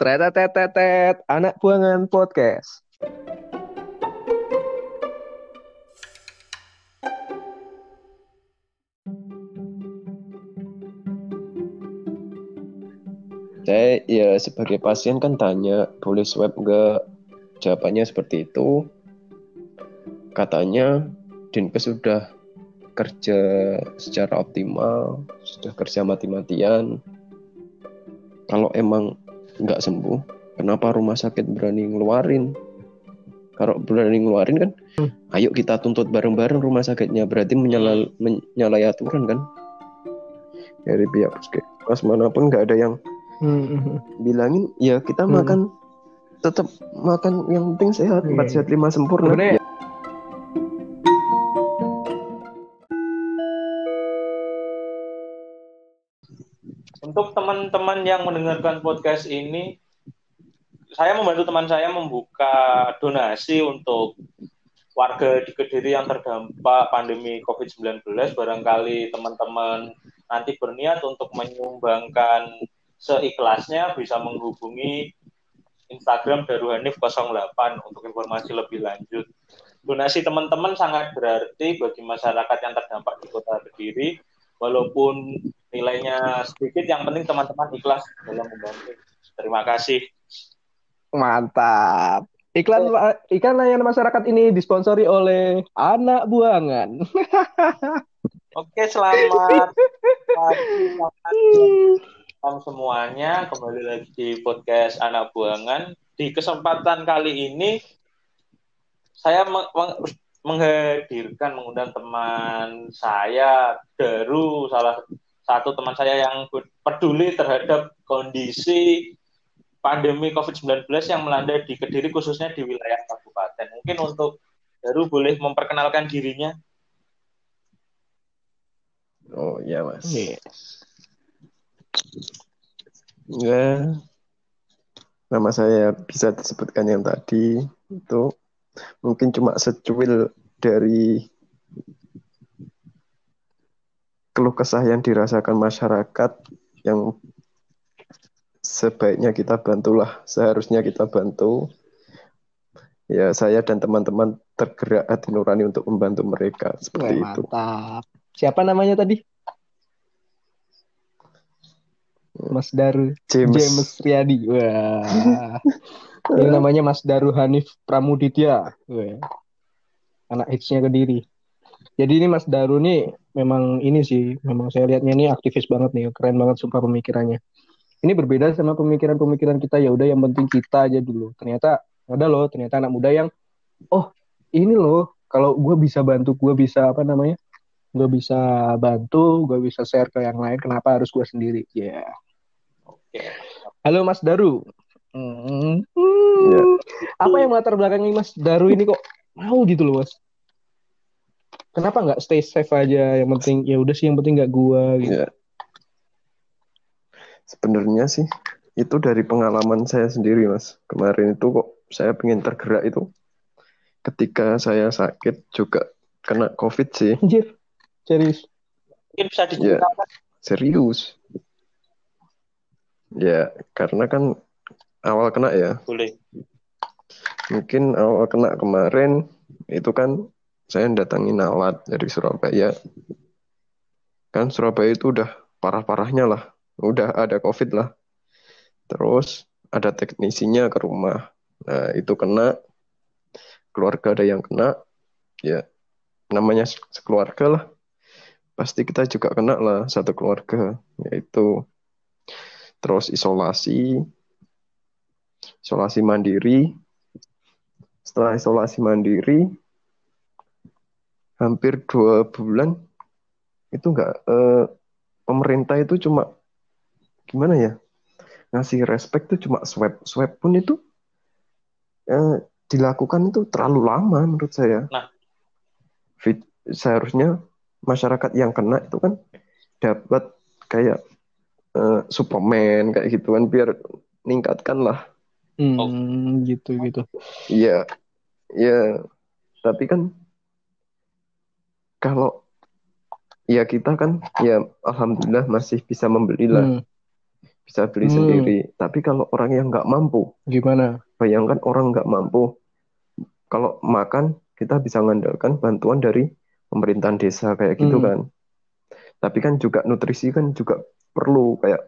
Tretetetetet, anak buangan podcast. Saya ya sebagai pasien kan tanya, boleh swab nggak? Jawabannya seperti itu. Katanya Dinkes sudah kerja secara optimal, sudah kerja mati-matian. Kalau emang nggak sembuh, kenapa rumah sakit berani ngeluarin? Kalau berani ngeluarin kan, ayo kita tuntut bareng-bareng rumah sakitnya. Berarti menyala, menyalahi aturan kan? Dari pihak puskesmas mana pun nggak ada yang Hmm. bilangin, ya kita Hmm. makan tetap makan yang penting sehat, Iya, empat iya. sehat lima sempurna. Sebenarnya- Untuk teman-teman yang mendengarkan podcast ini, saya membantu teman saya membuka donasi untuk warga di Kediri yang terdampak pandemi COVID-19. Barangkali teman-teman nanti berniat untuk menyumbangkan seikhlasnya bisa menghubungi Instagram Daruhanif 08 untuk informasi lebih lanjut. Donasi teman-teman sangat berarti bagi masyarakat yang terdampak di Kota Kediri walaupun nilainya sedikit yang penting teman-teman ikhlas dalam membantu. Terima kasih. Mantap. Iklan iklan layanan masyarakat ini disponsori oleh anak buangan. oke selamat pagi malam semuanya. Kembali lagi di podcast anak buangan. Di kesempatan kali ini saya meng- meng- menghadirkan mengundang teman saya Daru salah satu teman saya yang peduli terhadap kondisi pandemi COVID-19 yang melanda di Kediri khususnya di wilayah kabupaten. Mungkin untuk Daru boleh memperkenalkan dirinya. Oh iya mas. Iya. Ya, nama saya bisa disebutkan yang tadi itu mungkin cuma secuil dari keluh kesah yang dirasakan masyarakat yang sebaiknya kita bantulah, seharusnya kita bantu. Ya, saya dan teman-teman tergerak hati nurani untuk membantu mereka seperti Wah, itu. mantap. Siapa namanya tadi? Mas Daru James, James Riyadi. Wah. Ini namanya Mas Daru Hanif Pramuditya. Wah. Anak hitsnya Kediri. Jadi ini Mas Daru nih memang ini sih, memang saya lihatnya ini aktivis banget nih, keren banget sumpah pemikirannya. Ini berbeda sama pemikiran-pemikiran kita ya udah yang penting kita aja dulu. Ternyata ada loh, ternyata anak muda yang oh ini loh kalau gue bisa bantu, gue bisa apa namanya? Gue bisa bantu, gue bisa share ke yang lain. Kenapa harus gue sendiri? Ya. Oke. Halo Mas Daru. Hmm. Ya. Apa yang latar belakangnya Mas Daru ini kok mau gitu loh Mas? Kenapa nggak stay safe aja? Yang penting ya udah sih yang penting nggak gua gitu. Ya. Sebenarnya sih itu dari pengalaman saya sendiri, Mas. Kemarin itu kok saya pengen tergerak itu ketika saya sakit juga kena COVID sih. Anjir. Serius. Mungkin bisa diceritakan Serius. Ya, karena kan awal kena ya. boleh. Mungkin awal kena kemarin itu kan saya datangin alat dari Surabaya. Kan Surabaya itu udah parah-parahnya lah. Udah ada COVID lah. Terus ada teknisinya ke rumah. Nah, itu kena. Keluarga ada yang kena. Ya, namanya se- sekeluarga lah. Pasti kita juga kena lah satu keluarga. Yaitu terus isolasi. Isolasi mandiri. Setelah isolasi mandiri, hampir dua bulan itu enggak eh, pemerintah itu cuma gimana ya ngasih respect tuh cuma swab swab pun itu eh, dilakukan itu terlalu lama menurut saya Nah. Fit, seharusnya masyarakat yang kena itu kan dapat kayak eh, suplemen kayak gituan biar meningkatkan lah Hmm, gitu gitu. Iya, iya. Tapi kan kalau ya kita kan ya alhamdulillah masih bisa membeli lah, Hmm. bisa beli Hmm. sendiri. Tapi kalau orang yang nggak mampu, Gimana? bayangkan orang nggak mampu, kalau makan kita bisa mengandalkan bantuan dari pemerintahan desa kayak gitu Hmm. kan. Tapi kan juga nutrisi kan juga perlu kayak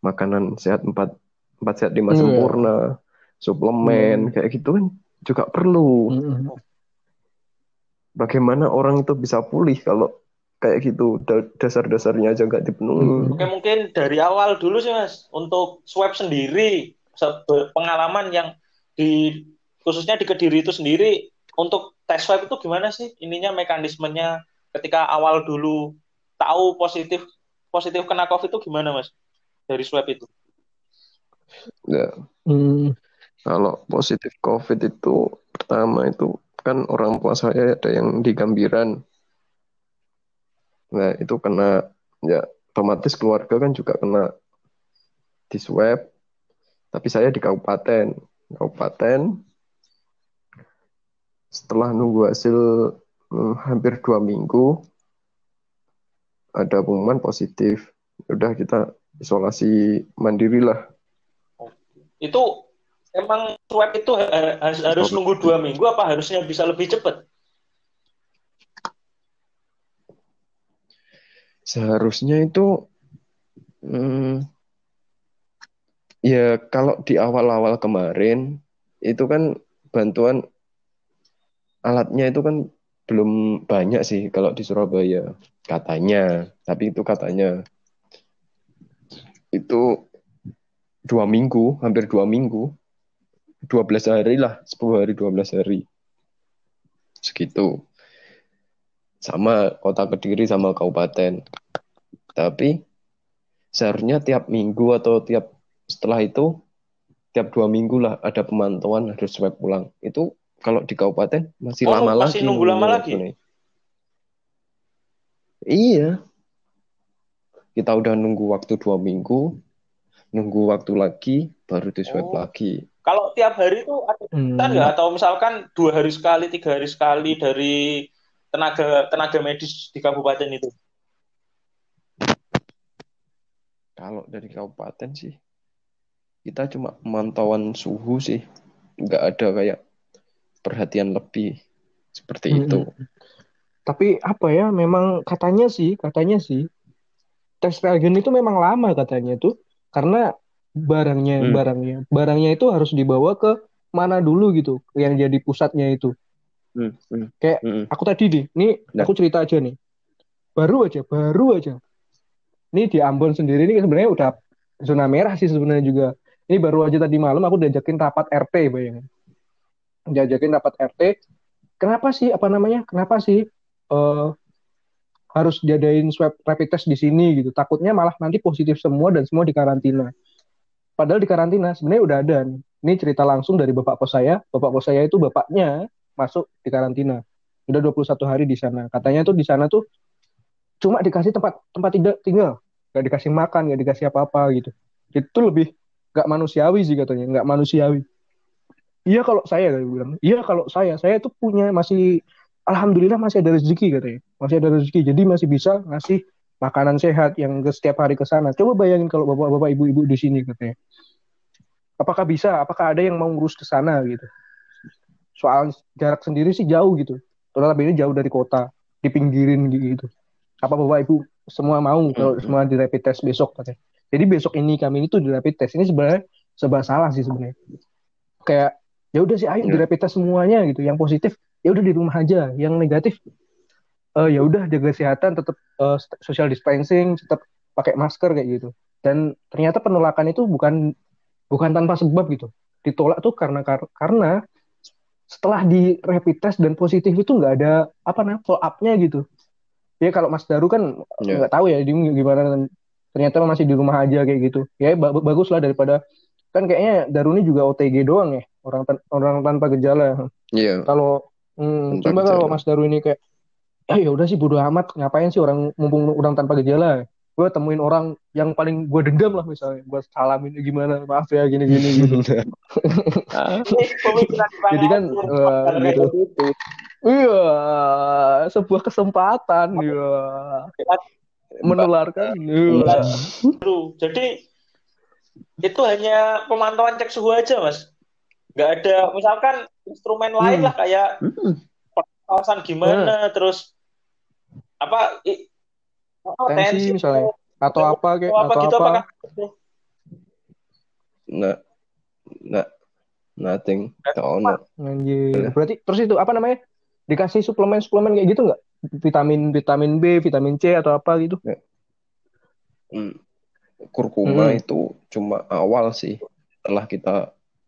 makanan sehat empat empat sehat lima Iya. sempurna, suplemen Hmm. kayak gitu kan juga perlu. Mm-mm. Bagaimana orang itu bisa pulih kalau kayak gitu da- dasar-dasarnya aja nggak dipenuhi. Hmm. Oke, mungkin dari awal dulu sih Mas, untuk swab sendiri, se- pengalaman yang di khususnya di Kediri itu sendiri, untuk tes swab itu gimana sih ininya mekanismenya ketika awal dulu tahu positif positif kena COVID itu gimana Mas? Dari swab itu. Ya, Hmm. kalau positif COVID itu pertama itu kan orang tua saya ada yang di Gambiran. Nah, itu kena ya otomatis keluarga kan juga kena di swab. Tapi saya di kabupaten. Kabupaten setelah nunggu hasil hmm, hampir dua minggu ada pengumuman positif. Udah kita isolasi mandiri lah. Itu emang swab itu ha- ha- harus nunggu dua minggu apa harusnya bisa lebih cepat? Seharusnya itu hmm, ya kalau di awal-awal kemarin itu kan bantuan alatnya itu kan belum banyak sih kalau di Surabaya. Katanya, tapi itu katanya itu dua minggu, hampir dua minggu, 12 hari lah, 10 hari, 12 hari. Segitu. Sama kota Kediri sama kabupaten. Tapi seharusnya tiap minggu atau tiap setelah itu, tiap dua minggu lah ada pemantauan harus swab ulang. Itu kalau di kabupaten masih Oh, lama masih lagi. nunggu lama lagi? waktunya. Iya. Kita udah nunggu waktu dua minggu, nunggu waktu lagi, baru di swab Oh. lagi. Kalau tiap hari itu ada Hmm. Kan nggak atau misalkan dua hari sekali, tiga hari sekali dari tenaga tenaga medis di kabupaten itu. Kalau dari kabupaten sih, kita cuma pemantauan suhu sih. Nggak ada kayak perhatian lebih seperti Mm-mm. itu. Tapi apa ya, memang katanya sih, katanya sih, tes reagen itu memang lama katanya tuh, karena barangnya, Hmm. barangnya, barangnya itu harus dibawa ke mana dulu gitu, yang jadi pusatnya itu. Hmm, hmm, Kayak hmm. aku tadi nih, nih Nah. aku cerita aja nih, baru aja, baru aja. Ini di Ambon sendiri ini sebenarnya udah zona merah sih sebenarnya juga. Ini baru aja tadi malam aku diajakin rapat RT, bayangin. Diajakin rapat RT. Kenapa sih apa namanya? Kenapa sih eh, harus diadain swab rapid test di sini gitu? Takutnya malah nanti positif semua dan semua dikarantina. Padahal di karantina sebenarnya udah ada nih. Ini cerita langsung dari bapak kos saya. Bapak kos saya itu bapaknya masuk di karantina. Udah 21 hari di sana. Katanya tuh di sana tuh cuma dikasih tempat tempat tidak tinggal, nggak dikasih makan, nggak dikasih apa-apa gitu. Itu lebih nggak manusiawi sih katanya, nggak manusiawi. Iya kalau saya dia bilang, iya kalau saya, saya tuh punya masih, alhamdulillah masih ada rezeki katanya, masih ada rezeki, jadi masih bisa ngasih makanan sehat yang setiap hari ke sana. Coba bayangin kalau bapak-bapak, ibu-ibu di sini katanya. Apakah bisa? Apakah ada yang mau ngurus ke sana gitu? Soal jarak sendiri sih jauh gitu. Total ini jauh dari kota, di pinggirin gitu apa bapak ibu semua mau kalau Hmm. semua di rapid test besok katanya. Jadi besok ini kami itu di rapid test ini sebenarnya serba salah sih sebenarnya. Kayak ya udah sih ayo di Ya. rapid test semuanya gitu. Yang positif ya udah di rumah aja. Yang negatif eh ya udah jaga kesehatan, tetap eh, social distancing, tetap pakai masker kayak gitu. Dan ternyata penolakan itu bukan bukan tanpa sebab gitu. Ditolak tuh karena kar- karena setelah di rapid test dan positif itu nggak ada apa namanya follow up-nya gitu. Ya kalau Mas Daru kan Ya. nggak tahu ya dia gimana ternyata masih di rumah aja kayak gitu ya ba- bagus lah daripada kan kayaknya Daruni juga OTG doang ya orang tan- orang tanpa gejala Iya. kalau hmm, coba kalau. Mas Daru ini kayak ah ya udah sih bodo amat. Ngapain sih orang mumpung orang tanpa gejala? Gue temuin orang yang paling gue dendam lah misalnya. Gue salamin gimana? Maaf ya gini gini gitu. Pemikiran Jadi kan, eh, gitu. iya sebuah kesempatan iya. Menularkan iya. Jadi itu hanya pemantauan cek suhu aja mas. Nggak ada misalkan instrumen lain Hmm. lah kayak Mm-mm. kawasan gimana terus apa i- oh, Tensi misalnya. Atau apa kayak, atau apa atau gitu apa. Nah, nah, nothing. Tak ono. Anjir. Berarti terus itu apa namanya? Dikasih suplemen-suplemen kayak gitu nggak? Vitamin vitamin B, vitamin C atau apa gitu? Hmm. Kurkuma Hmm. itu cuma awal sih. Setelah kita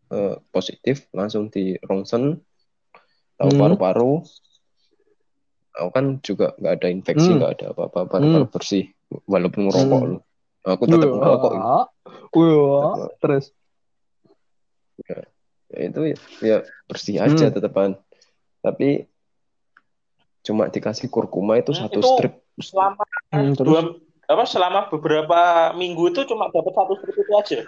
eh, positif, langsung di ronsen, tahu Hmm. paru-paru. Aku kan juga nggak ada infeksi, Hmm. nggak ada apa-apa, paru-paru bersih. Walaupun ngerokok Hmm. lu. Aku tetap ngerokok. Wah. Wah. Terus. Ya, itu ya, ya bersih aja Hmm. tetepan. Tapi cuma dikasih kurkuma itu Hmm, satu itu strip. selama Hmm, terus. dua apa selama beberapa minggu itu cuma dapat satu strip itu aja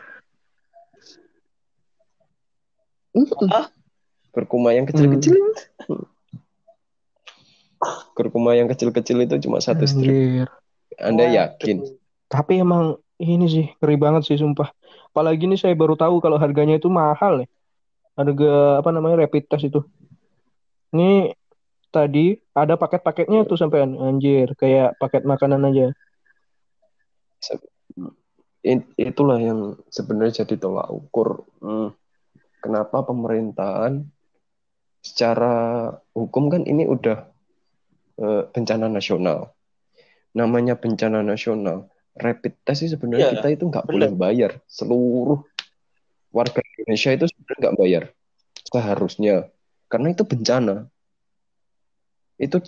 Hah? Kurkuma yang kecil-kecil. Kurkuma yang kecil-kecil itu cuma satu strip. Anjir. Anda Wah, yakin? Tapi emang ini sih ngeri banget sih sumpah. Apalagi nih saya baru tahu kalau harganya itu mahal ya. Harga apa namanya rapid test itu. Ini tadi ada paket-paketnya tuh sampean anjir kayak paket makanan aja. Itulah yang sebenarnya jadi tolak ukur. Hmm, Kenapa pemerintahan secara hukum kan ini udah eh, bencana nasional. Namanya bencana nasional. Rapid test sih sebenarnya Iya, kita itu nggak boleh bayar. Seluruh warga Indonesia itu sebenarnya nggak bayar. Seharusnya. Karena itu bencana. Itu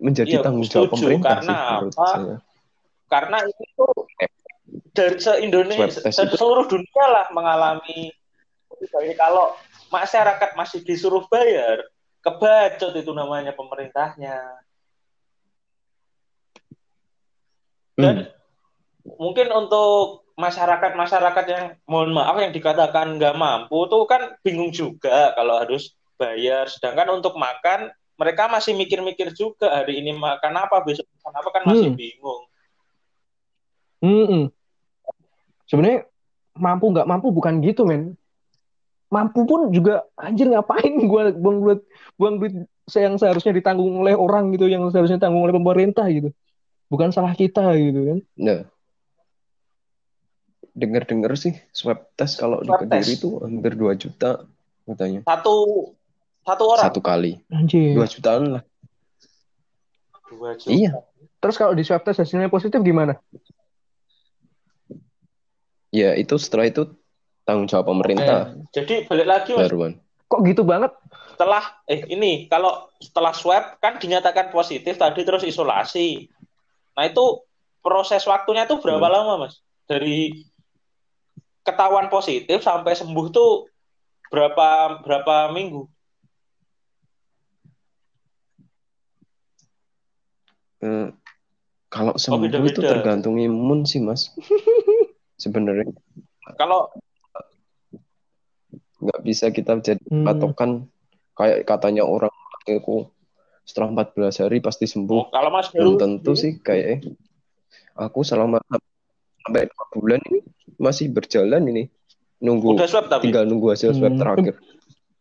menjadi Iya, tanggung jawab pemerintah Karena sih menurut apa? saya. karena itu dari se- itu- seluruh dunia lah mengalami Jadi kalau masyarakat masih disuruh bayar kebacot itu namanya pemerintahnya dan mungkin untuk masyarakat-masyarakat yang mohon maaf yang dikatakan nggak mampu tuh kan bingung juga kalau harus bayar sedangkan untuk makan mereka masih mikir-mikir juga hari ini makan apa besok makan apa kan masih Hmm. bingung Hmm. Sebenarnya mampu nggak mampu bukan gitu men. Mampu pun juga anjir ngapain gua buang duit buang duit yang seharusnya ditanggung oleh orang gitu yang seharusnya ditanggung oleh pemerintah gitu. Bukan salah kita gitu kan. Nah, dengar-dengar sih swab test kalau di Kediri itu hampir 2 juta katanya. satu satu orang Satu kali. Anjir. 2 jutaan lah. dua juta. Iya. Terus kalau di swab test hasilnya positif gimana? Ya, itu setelah itu tanggung jawab pemerintah Jadi balik lagi mas, baruan. Kok gitu banget? setelah eh ini kalau setelah swab kan dinyatakan positif tadi terus isolasi. Nah itu proses waktunya tuh berapa Hmm. lama mas? Dari ketahuan positif sampai sembuh tuh berapa berapa minggu? Eh, kalau sembuh Oh, beda-beda. itu tergantung imun sih, Mas. Sebenarnya Kalau nggak bisa kita jadi Hmm. patokan kayak katanya orang aku setelah 14 hari pasti sembuh. oh, kalau mas Belum Heru tentu sih kayak aku selama sampai dua bulan ini masih berjalan ini nunggu udah swab tapi tinggal nunggu hasil swab Hmm. terakhir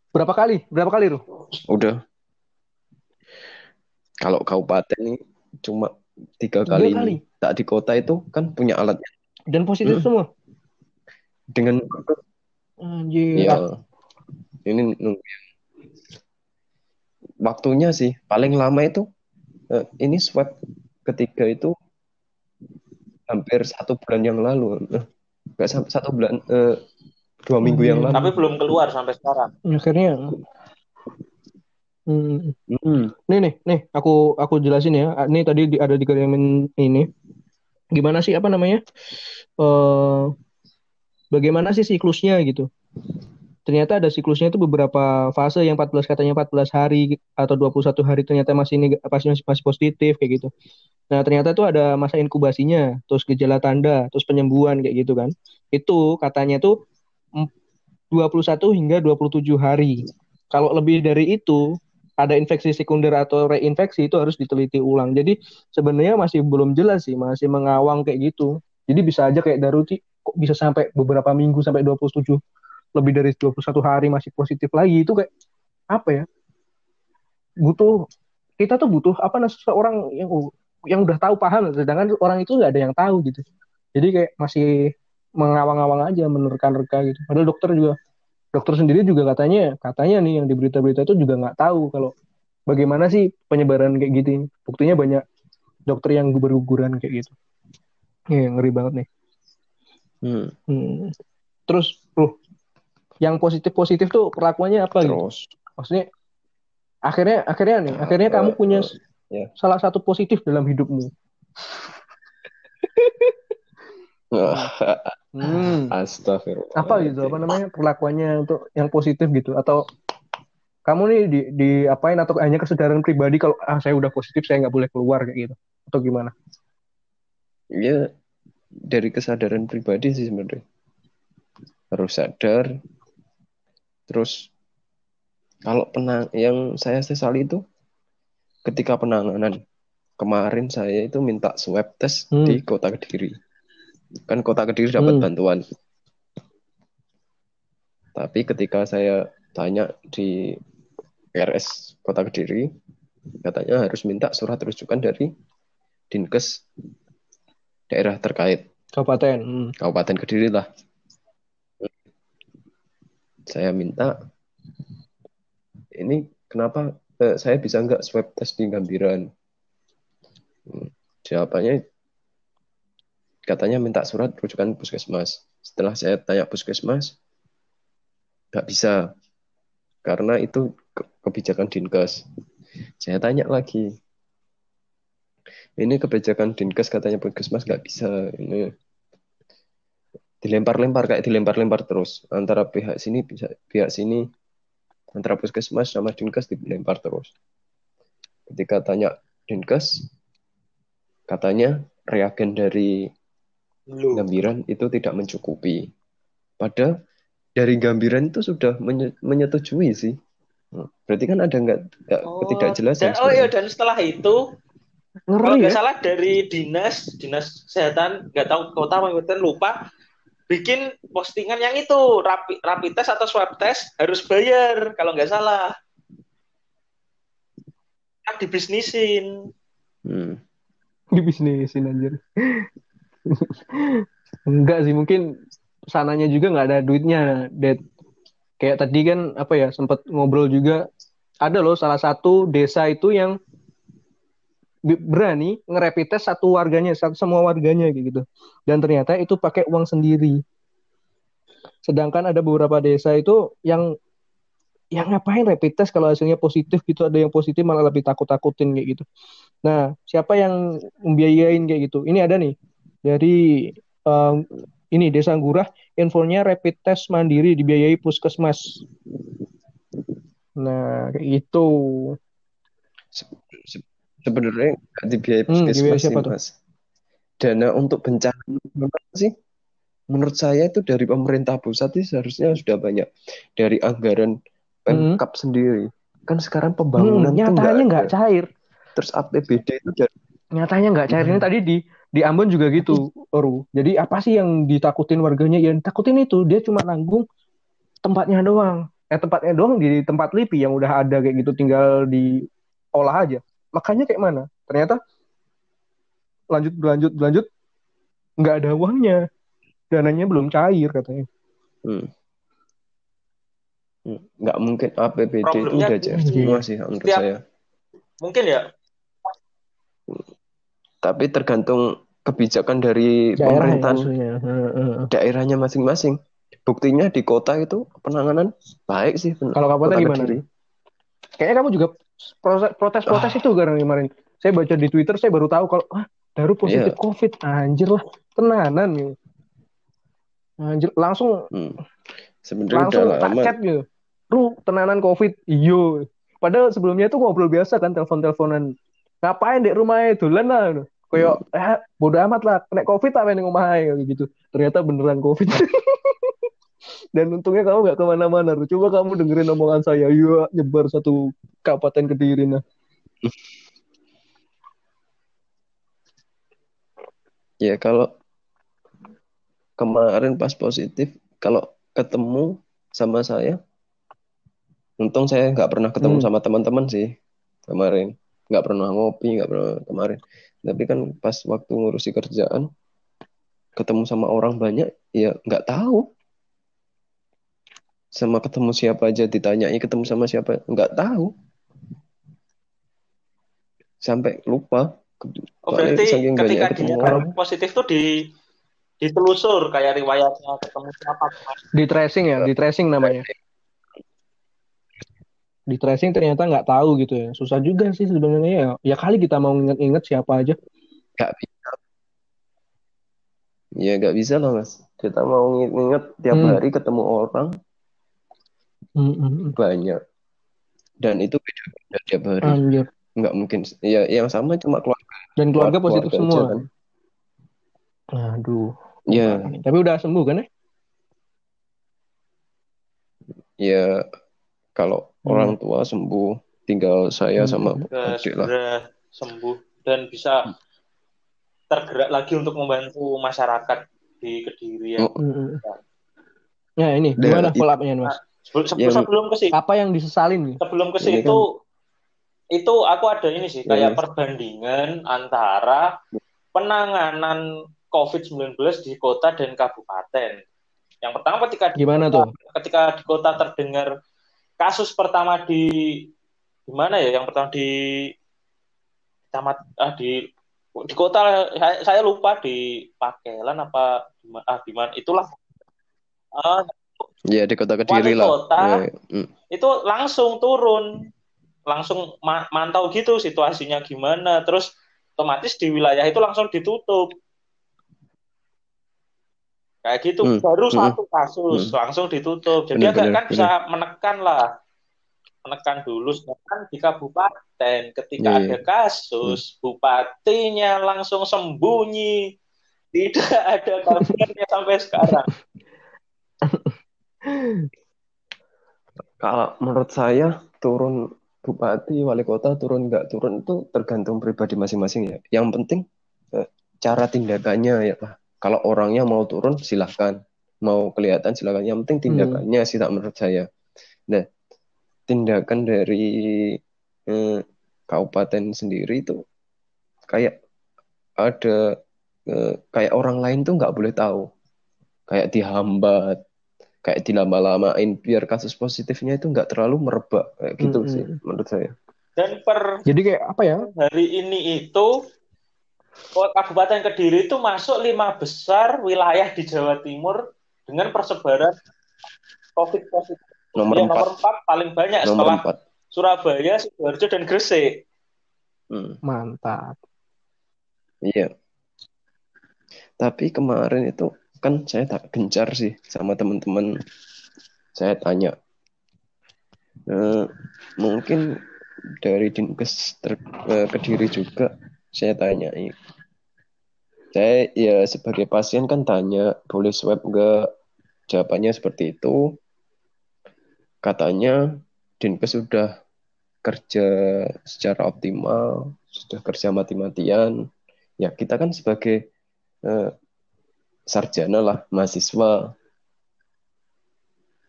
Berapa kali? Berapa kali tuh? udah kalau kabupaten ini cuma tiga Tiga kali, kali. ini tak di kota itu kan punya alatnya Dan positif Hmm. semua. dengan Anjir. ya ini nunggu waktunya sih paling lama itu eh, ini swab ketiga itu hampir satu bulan yang lalu Eh, nggak sampai satu bulan eh, dua minggu yang Hmm. lalu tapi belum keluar sampai sekarang. Akhirnya. Hmm. Hmm. Nih nih nih aku aku jelasin ya. Ini tadi di- ada di kalian ini. Gimana sih apa namanya? Eh bagaimana sih siklusnya gitu? Ternyata ada siklusnya itu beberapa fase yang 14 katanya 14 hari atau 21 hari ternyata masih neg- masih masih positif kayak gitu. Nah, ternyata itu ada masa inkubasinya, terus gejala tanda, terus penyembuhan kayak gitu kan. Itu katanya tuh em, 21 hingga 27 hari. Kalau lebih dari itu ada infeksi sekunder atau reinfeksi itu harus diteliti ulang. Jadi sebenarnya masih belum jelas sih, masih mengawang kayak gitu. Jadi bisa aja kayak Daruti kok bisa sampai beberapa minggu sampai 27 lebih dari 21 hari masih positif lagi itu kayak apa ya? Butuh kita tuh butuh apa namanya seseorang yang yang udah tahu paham. Sedangkan orang itu nggak ada yang tahu gitu. Jadi kayak masih mengawang-awang aja menerka-nerka gitu. Padahal dokter juga dokter sendiri juga katanya katanya nih yang di berita-berita itu juga nggak tahu kalau bagaimana sih penyebaran kayak gitu buktinya banyak dokter yang berguguran kayak gitu. Ya ngeri banget nih. Hmm. Hmm. terus yang positif positif tuh perlakuannya apa gitu Terus maksudnya akhirnya akhirnya nih Nah, akhirnya kamu eh, punya ya. salah satu positif dalam hidupmu hmm. Astagfirullah. apa gitu apa namanya perlakuannya untuk yang positif gitu atau kamu nih di, di apain atau hanya kesadaran pribadi kalau ah saya udah positif saya nggak boleh keluar kayak gitu atau gimana Ya dari kesadaran pribadi sih sebenarnya. Harus sadar. Terus kalau penang yang saya sesali itu ketika penanganan kemarin saya itu minta swab test Hmm. di Kota Kediri. Kan Kota Kediri dapat Hmm. bantuan. Tapi ketika saya tanya di RS Kota Kediri, katanya harus minta surat rujukan dari Dinkes daerah terkait. kabupaten hmm. Kabupaten Kediri lah. Saya minta ini kenapa eh, saya bisa nggak swab test di Gambiran? Hmm, Jawabannya katanya minta surat rujukan puskesmas. Setelah saya tanya puskesmas, nggak bisa karena itu ke- kebijakan dinkes. Saya tanya lagi, ini kebijakan dinkes katanya puskesmas nggak bisa. Ini dilempar-lempar kayak dilempar-lempar terus. Antara pihak sini bisa pihak sini antara puskesmas sama dinkes dilempar terus. Ketika tanya dinkes katanya reagen dari Lu. gambiran itu tidak mencukupi. Padahal dari gambiran itu sudah menye- menyetujui sih. Berarti kan ada nggak nggak ketidakjelasan dan, oh iya dan setelah itu kalau ngeri nggak ya? salah dari dinas dinas kesehatan nggak tahu kota kabupaten lupa bikin postingan yang itu rapi rapi tes atau swab test harus bayar kalau nggak salah. Kan dibisnisin. Hmm. di bisnisin anjir. Enggak sih mungkin sananya juga nggak ada duitnya Dad. Kayak tadi kan apa ya sempat ngobrol juga. Ada loh salah satu desa itu yang berani nge-rapid test satu warganya satu semua warganya gitu. Dan ternyata itu pakai uang sendiri. Sedangkan ada beberapa desa itu yang yang ngapain rapid test kalau hasilnya positif gitu ada yang positif malah lebih takut-takutin kayak gitu. Nah siapa yang membiayain kayak gitu? Ini ada nih dari em, ini desa Gurah infonya rapid test mandiri dibiayai puskesmas. Nah se- sebenarnya nggak dibiayai Hmm, puskesmas dibiayai sih mas. Dana untuk bencana sih menurut saya itu dari pemerintah pusat itu seharusnya sudah banyak. Dari anggaran Pemkap sendiri. Kan sekarang pembangunan Hmm, tuh nggak nyatanya nggak cair. Terus APBD itu dari nyatanya nggak cair. Ini Hmm. tadi di di Ambon juga gitu Oru jadi apa sih yang ditakutin warganya? Ya takutin itu. Dia cuma nanggung tempatnya doang. Eh tempatnya doang di tempat LIPI yang udah ada kayak gitu tinggal diolah aja makanya kayak mana ternyata lanjut berlanjut berlanjut nggak ada uangnya dananya belum cair katanya Hmm. Hmm. nggak mungkin APBD itu udah cair gini. semua sih menurut Setiap- saya mungkin ya tapi tergantung kebijakan dari daerah ya pemerintahan heeh. daerahnya masing-masing buktinya di kota itu penanganan baik sih kalau kabupaten gimana Kediri. kayaknya kamu juga protes-protes Ah. itu karena kemarin. Saya baca di Twitter saya baru tahu kalau ah Daru positif Iya. COVID. Anjir lah tenanan gitu anjir langsung Hmm. Sebenarnya langsung udah tak lama chat gitu. Ru tenanan COVID. Iyo. Padahal sebelumnya tuh ngobrol biasa kan telepon-teleponan. Ngapain di rumahnya dolan lah. Kayak eh bodo amat lah kena COVID apa yang rumahnya gitu. Ternyata beneran COVID. Dan untungnya kamu nggak ke mana-mana coba kamu dengerin omongan saya. Iya nyebar satu kabupaten kediri nah. Ya kalau kemarin pas positif kalau ketemu sama saya untung saya nggak pernah ketemu Hmm. sama teman-teman sih kemarin. Nggak pernah ngopi nggak pernah kemarin. Tapi kan pas waktu ngurusi kerjaan ketemu sama orang banyak ya nggak tahu. Sama ketemu siapa aja ditanyai ketemu sama siapa nggak tahu sampai lupa Oh, berarti saking ketika dinyatakan orang. positif tuh di ditelusur kayak riwayatnya ketemu siapa. Di tracing ya, di tracing namanya. Di tracing ternyata nggak tahu gitu ya. Susah juga sih sebenarnya ya. Ya kali kita mau inget-inget siapa aja. nggak bisa ya nggak bisa lah mas kita mau nginget tiap Hmm. hari ketemu orang Hmm, hmm, hmm. banyak dan itu beda-beda tiap hari Anjir. Nggak mungkin ya yang sama cuma keluarga Dan keluarga positif keluarga semua. aja kan Aduh. ya Tapi udah sembuh kan ya? ya kalau Hmm. orang tua sembuh tinggal saya Hmm. sama adik lah sembuh dan bisa tergerak lagi untuk membantu masyarakat di Kediri ya. Oh, Hmm, hmm. Ya ini Dan gimana follow up-nya Mas? Sebelum, sebelum, sebelum ke situ, Apa yang disesalin nih? sebelum ke Ini situ itu aku ada ini sih kayak Ya. perbandingan antara penanganan COVID-19 di kota dan kabupaten. Yang pertama ketika di Gimana kota, tuh? ketika di kota terdengar kasus pertama di di mana ya? Yang pertama di camat ah, di di kota saya, saya lupa di Pakelan apa ah di mana itulah Ah, ya di kota kediri lah kota. Ya, mm. itu langsung turun langsung ma- mantau gitu situasinya gimana. Terus otomatis di wilayah itu langsung ditutup. Kayak gitu. Hmm, baru hmm, satu kasus hmm. langsung ditutup. Jadi Benar, agak benar, kan bisa menekan lah. Menekan dulu. Sedangkan di kabupaten ketika Iya, ada kasus bupatinya langsung sembunyi. Tidak ada kabarnya sampai sekarang. Kalau menurut saya turun bupati, wali kota turun nggak turun itu tergantung pribadi masing-masing ya. Yang penting eh, cara tindakannya ya Pak. Kalau orangnya mau turun silahkan, mau kelihatan silahkan. Yang penting tindakannya sih tak menurut saya. Nah, tindakan dari eh, kabupaten sendiri itu kayak ada eh, kayak orang lain tuh nggak boleh tahu. Kayak dihambat, kayak dilama-lamain biar kasus positifnya itu nggak terlalu merebak kayak gitu Mm-mm. sih menurut saya. dan per Jadi kayak apa ya? hari ini itu Kabupaten Kediri itu masuk lima besar wilayah di Jawa Timur dengan persebaran COVID positif. Nomor Yang empat, nomor empat paling banyak nomor setelah empat. Surabaya, Sidoarjo dan Gresik. Hmm, Mantap. iya. Tapi kemarin itu kan saya tak gencar sih sama teman-teman. Saya tanya, Eh, mungkin dari Dinkes ter- eh, Kediri juga saya tanyai. Saya ya sebagai pasien kan tanya, boleh swab nggak? Jawabannya seperti itu. Katanya Dinkes sudah kerja secara optimal, sudah kerja mati-matian. Ya kita kan sebagai eh, sarjana lah, mahasiswa.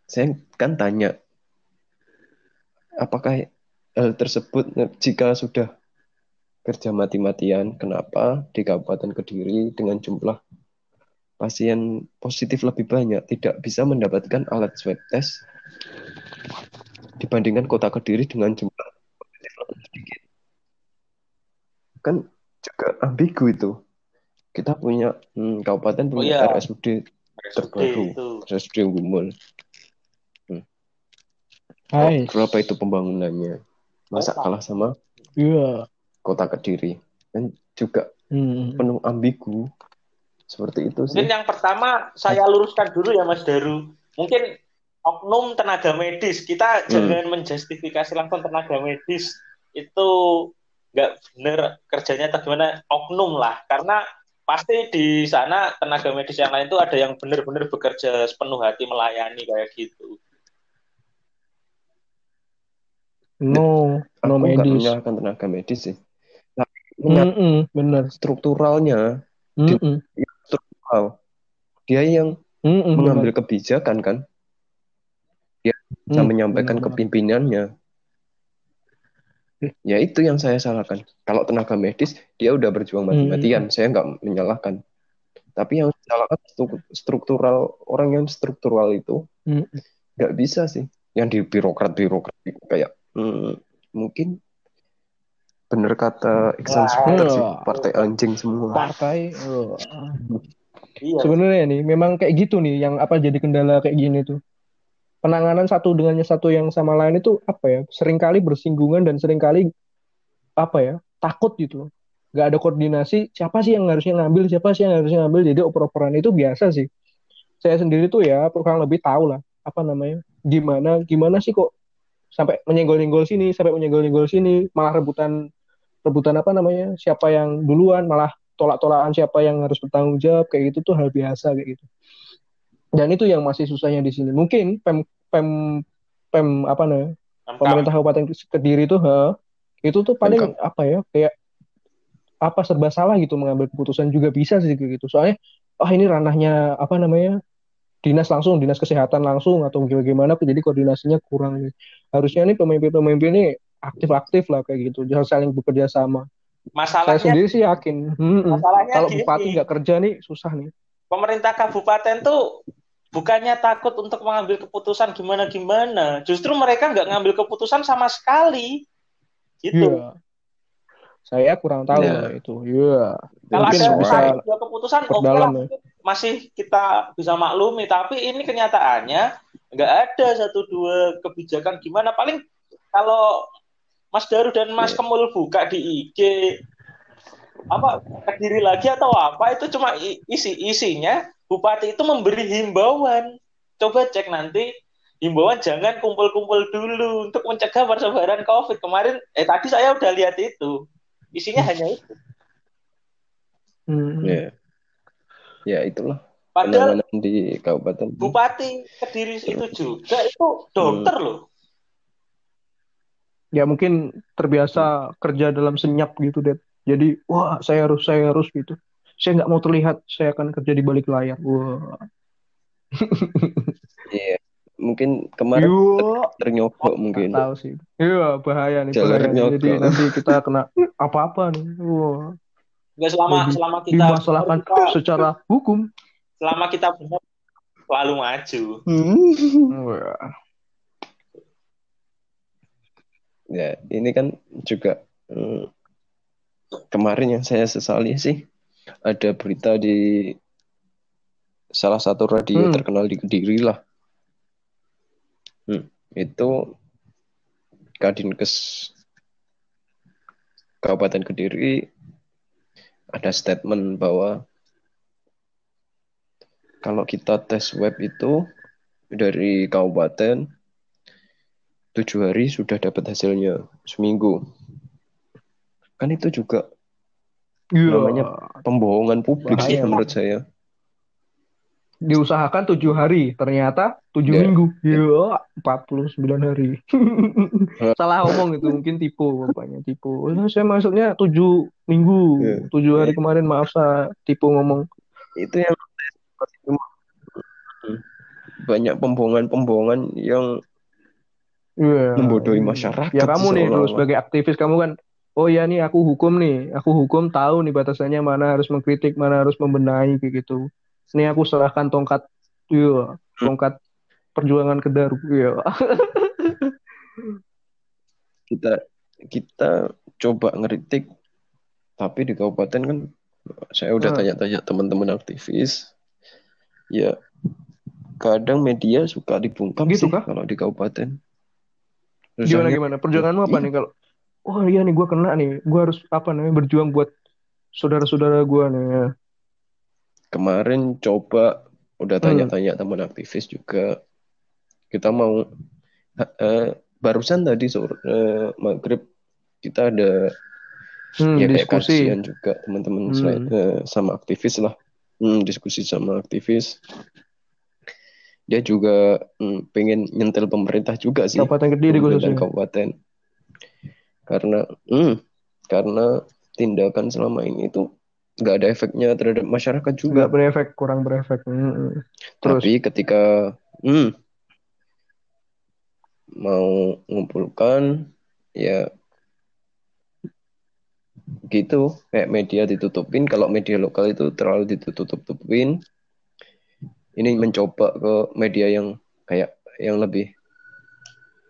Saya kan tanya, apakah hal tersebut jika sudah kerja mati-matian, kenapa di Kabupaten Kediri dengan jumlah pasien positif lebih banyak tidak bisa mendapatkan alat swab test dibandingkan kota Kediri dengan jumlah positif lebih sedikit. Kan juga ambigu itu. Kita punya hmm, kabupaten Oh punya iya, RSUD terbaru. RSUD Gumul. Hai. Berapa itu pembangunannya? Masa kalah sama Iya. kota Kediri? Dan juga Hmm. penuh ambigu. Seperti itu sih. Mungkin yang pertama saya luruskan dulu ya Mas Daru. Mungkin oknum tenaga medis kita Hmm. jangan menjustifikasi langsung tenaga medis itu nggak benar kerjanya atau gimana oknum lah karena pasti di sana tenaga medis yang lain itu ada yang benar-benar bekerja sepenuh hati melayani kayak gitu. No, no Aku nggak medis. menyalahkan tenaga medis sih. Tapi menyalahkan Mm-mm, bener. strukturalnya, Mm-mm. struktural. dia yang Mm-mm, mengambil benar. kebijakan kan dia bisa Hmm, menyampaikan benar, ke benar. pimpinannya ya itu yang saya salahkan kalau tenaga medis dia udah berjuang Hmm, mati-matian saya nggak menyalahkan tapi yang salahkan stru- struktural orang yang struktural itu Hmm. nggak bisa sih yang di birokrat birokrat itu kayak hmm, mungkin bener kata Iksan. Suter sih Wah. partai anjing semua Partai. oh. Iya. Sebenarnya nih, memang kayak gitu nih yang apa jadi kendala kayak gini tuh. Penanganan satu dengan satu yang sama lain itu apa ya? Seringkali bersinggungan dan sering kali apa ya? Takut gitu loh. Gak ada koordinasi. Siapa sih yang harusnya ngambil? Siapa sih yang harusnya ngambil? Jadi oper-operan itu biasa sih. Saya sendiri tuh ya kurang lebih tahu lah apa namanya. Gimana gimana sih kok sampai menyenggol-nyenggol sini, sampai menyenggol-nyenggol sini, malah rebutan rebutan apa namanya? Siapa yang duluan malah tolak-tolakan siapa yang harus bertanggung jawab kayak gitu tuh hal biasa kayak gitu. Dan itu yang masih susahnya di sini. Mungkin pem pem pem apa namanya? Pemkap. pemerintah Kabupaten Kediri tuh ha, itu tuh paling apa ya kayak apa serba salah gitu mengambil keputusan juga bisa sih gitu. Soalnya oh ini ranahnya apa namanya? dinas langsung, dinas kesehatan langsung atau gimana jadi koordinasinya kurang nih. Harusnya nih pemimpin-pemimpin ini aktif-aktif lah kayak gitu, jangan saling bekerja sama. Saya Masalahnya sendiri sih yakin, Mm-mm. masalahnya kalau gini. bupati nggak kerja nih susah nih. pemerintah kabupaten tuh bukannya takut untuk mengambil keputusan gimana-gimana, justru mereka nggak ngambil keputusan sama sekali. Gitu. Iya. Saya kurang tahu lah itu. Iya. Kalau Mungkin ada bisa sebuah keputusan, oke lah, ya. mungkin masih kita bisa maklumi. Tapi ini kenyataannya nggak ada satu dua kebijakan gimana. Paling kalau Mas Daru dan Mas Iya. Kemul buka di IG apa kediri lagi atau apa itu cuma isi isinya bupati itu memberi himbauan. Coba cek nanti himbauan jangan kumpul-kumpul dulu untuk mencegah persebaran COVID kemarin. Eh tadi saya udah lihat itu isinya hanya itu. Hmm. ya ya itulah Padahal penanganan di kabupaten Bupati Kediri itu juga itu dokter loh. Ya mungkin terbiasa kerja dalam senyap gitu, Dad. Jadi, wah saya harus, saya harus gitu. Saya nggak mau terlihat, saya akan kerja di balik layar. Wah. Iya. mungkin kemarin Yo, ternyogok mungkin tahu sih. Iya, bahaya nih, Jalur bahaya nih. Jadi nanti kita kena apa-apa nih. Wah. Enggak selama Jadi, selama kita Dimasalahkan kita- secara hukum. selama kita benar selalu maju. Wah. ya ini kan juga hmm, kemarin yang saya sesali sih ada berita di salah satu radio Hmm. terkenal di Kediri lah. Hmm, itu Kadinkes Kabupaten Kediri ada statement bahwa kalau kita tes web itu dari kabupaten tujuh hari sudah dapat hasilnya seminggu. Kan itu juga Iya. Namanya pembohongan publik sih Bahaya. menurut saya Diusahakan tujuh hari, ternyata tujuh Ya. minggu. Iya, 49 hari. Salah ngomong itu, mungkin tipu bapaknya, tipu. Nah, saya maksudnya tujuh minggu, Ya. tujuh hari kemarin, maaf saya tipu ngomong. itu yang banyak pembohongan-pembohongan yang Iya. membodohi masyarakat Ya kamu nih, dulu sebagai aktivis, kamu kan, oh ya nih aku hukum nih, aku hukum tahu nih batasannya mana harus mengkritik, mana harus membenahi kayak gitu. Ini aku serahkan tongkat, iya, tongkat perjuangan ke Daru, iya. kita kita coba ngeritik tapi di kabupaten kan saya udah Hmm. tanya-tanya teman-teman aktivis ya kadang media suka dibungkam Gitu sih kah? kalau di kabupaten Gimana Susahnya- gimana? Perjuanganmu apa nih kalau oh iya nih gue kena nih, gue harus apa namanya berjuang buat saudara-saudara gue nih. ya. kemarin coba udah Hmm. tanya-tanya teman aktivis juga kita mau eh, barusan tadi sore eh, maghrib kita ada Hmm, ya kayak diskusi. kajian juga teman-teman Hmm. selain- eh, sama aktivis lah Hmm, diskusi sama aktivis dia juga hmm, pengen nyentil pemerintah juga sih Kabupaten Kediri khususnya. kabupaten karena hmm, karena tindakan selama ini itu nggak ada efeknya terhadap masyarakat juga. nggak berefek kurang berefek Mm-mm. terus Tapi ketika hmm, mau ngumpulkan ya gitu kayak media ditutupin kalau media lokal itu terlalu ditutup-tutupin ini mencoba ke media yang kayak yang lebih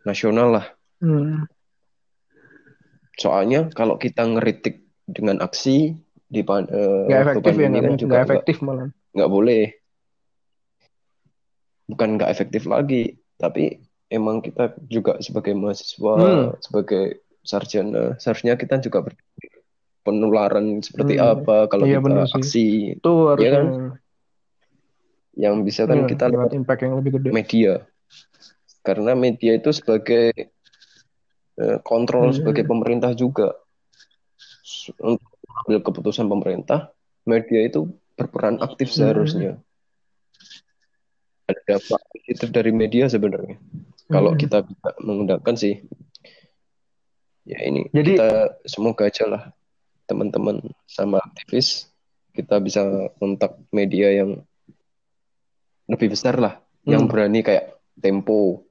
nasional lah Hmm. Soalnya kalau kita ngeritik dengan aksi di waktu efektif ya kan juga efektif malah. nggak boleh. Bukan nggak efektif lagi tapi emang kita juga sebagai mahasiswa Hmm. sebagai sarjana seharusnya kita juga berpikir penularan seperti Hmm. apa kalau Iya, kita aksi. Itu harusnya kan? yang bisa kan iya, kita lewat lewat impact yang lebih gede. media. Karena media itu sebagai kontrol Hmm. sebagai pemerintah juga untuk mengambil keputusan pemerintah media itu berperan aktif Hmm. seharusnya ada dampak positif dari media sebenarnya kalau Hmm. kita bisa menggunakan sih ya ini Jadi- kita semoga aja lah teman-teman sama aktivis kita bisa kontak media yang lebih besar lah yang Hmm. berani kayak Tempo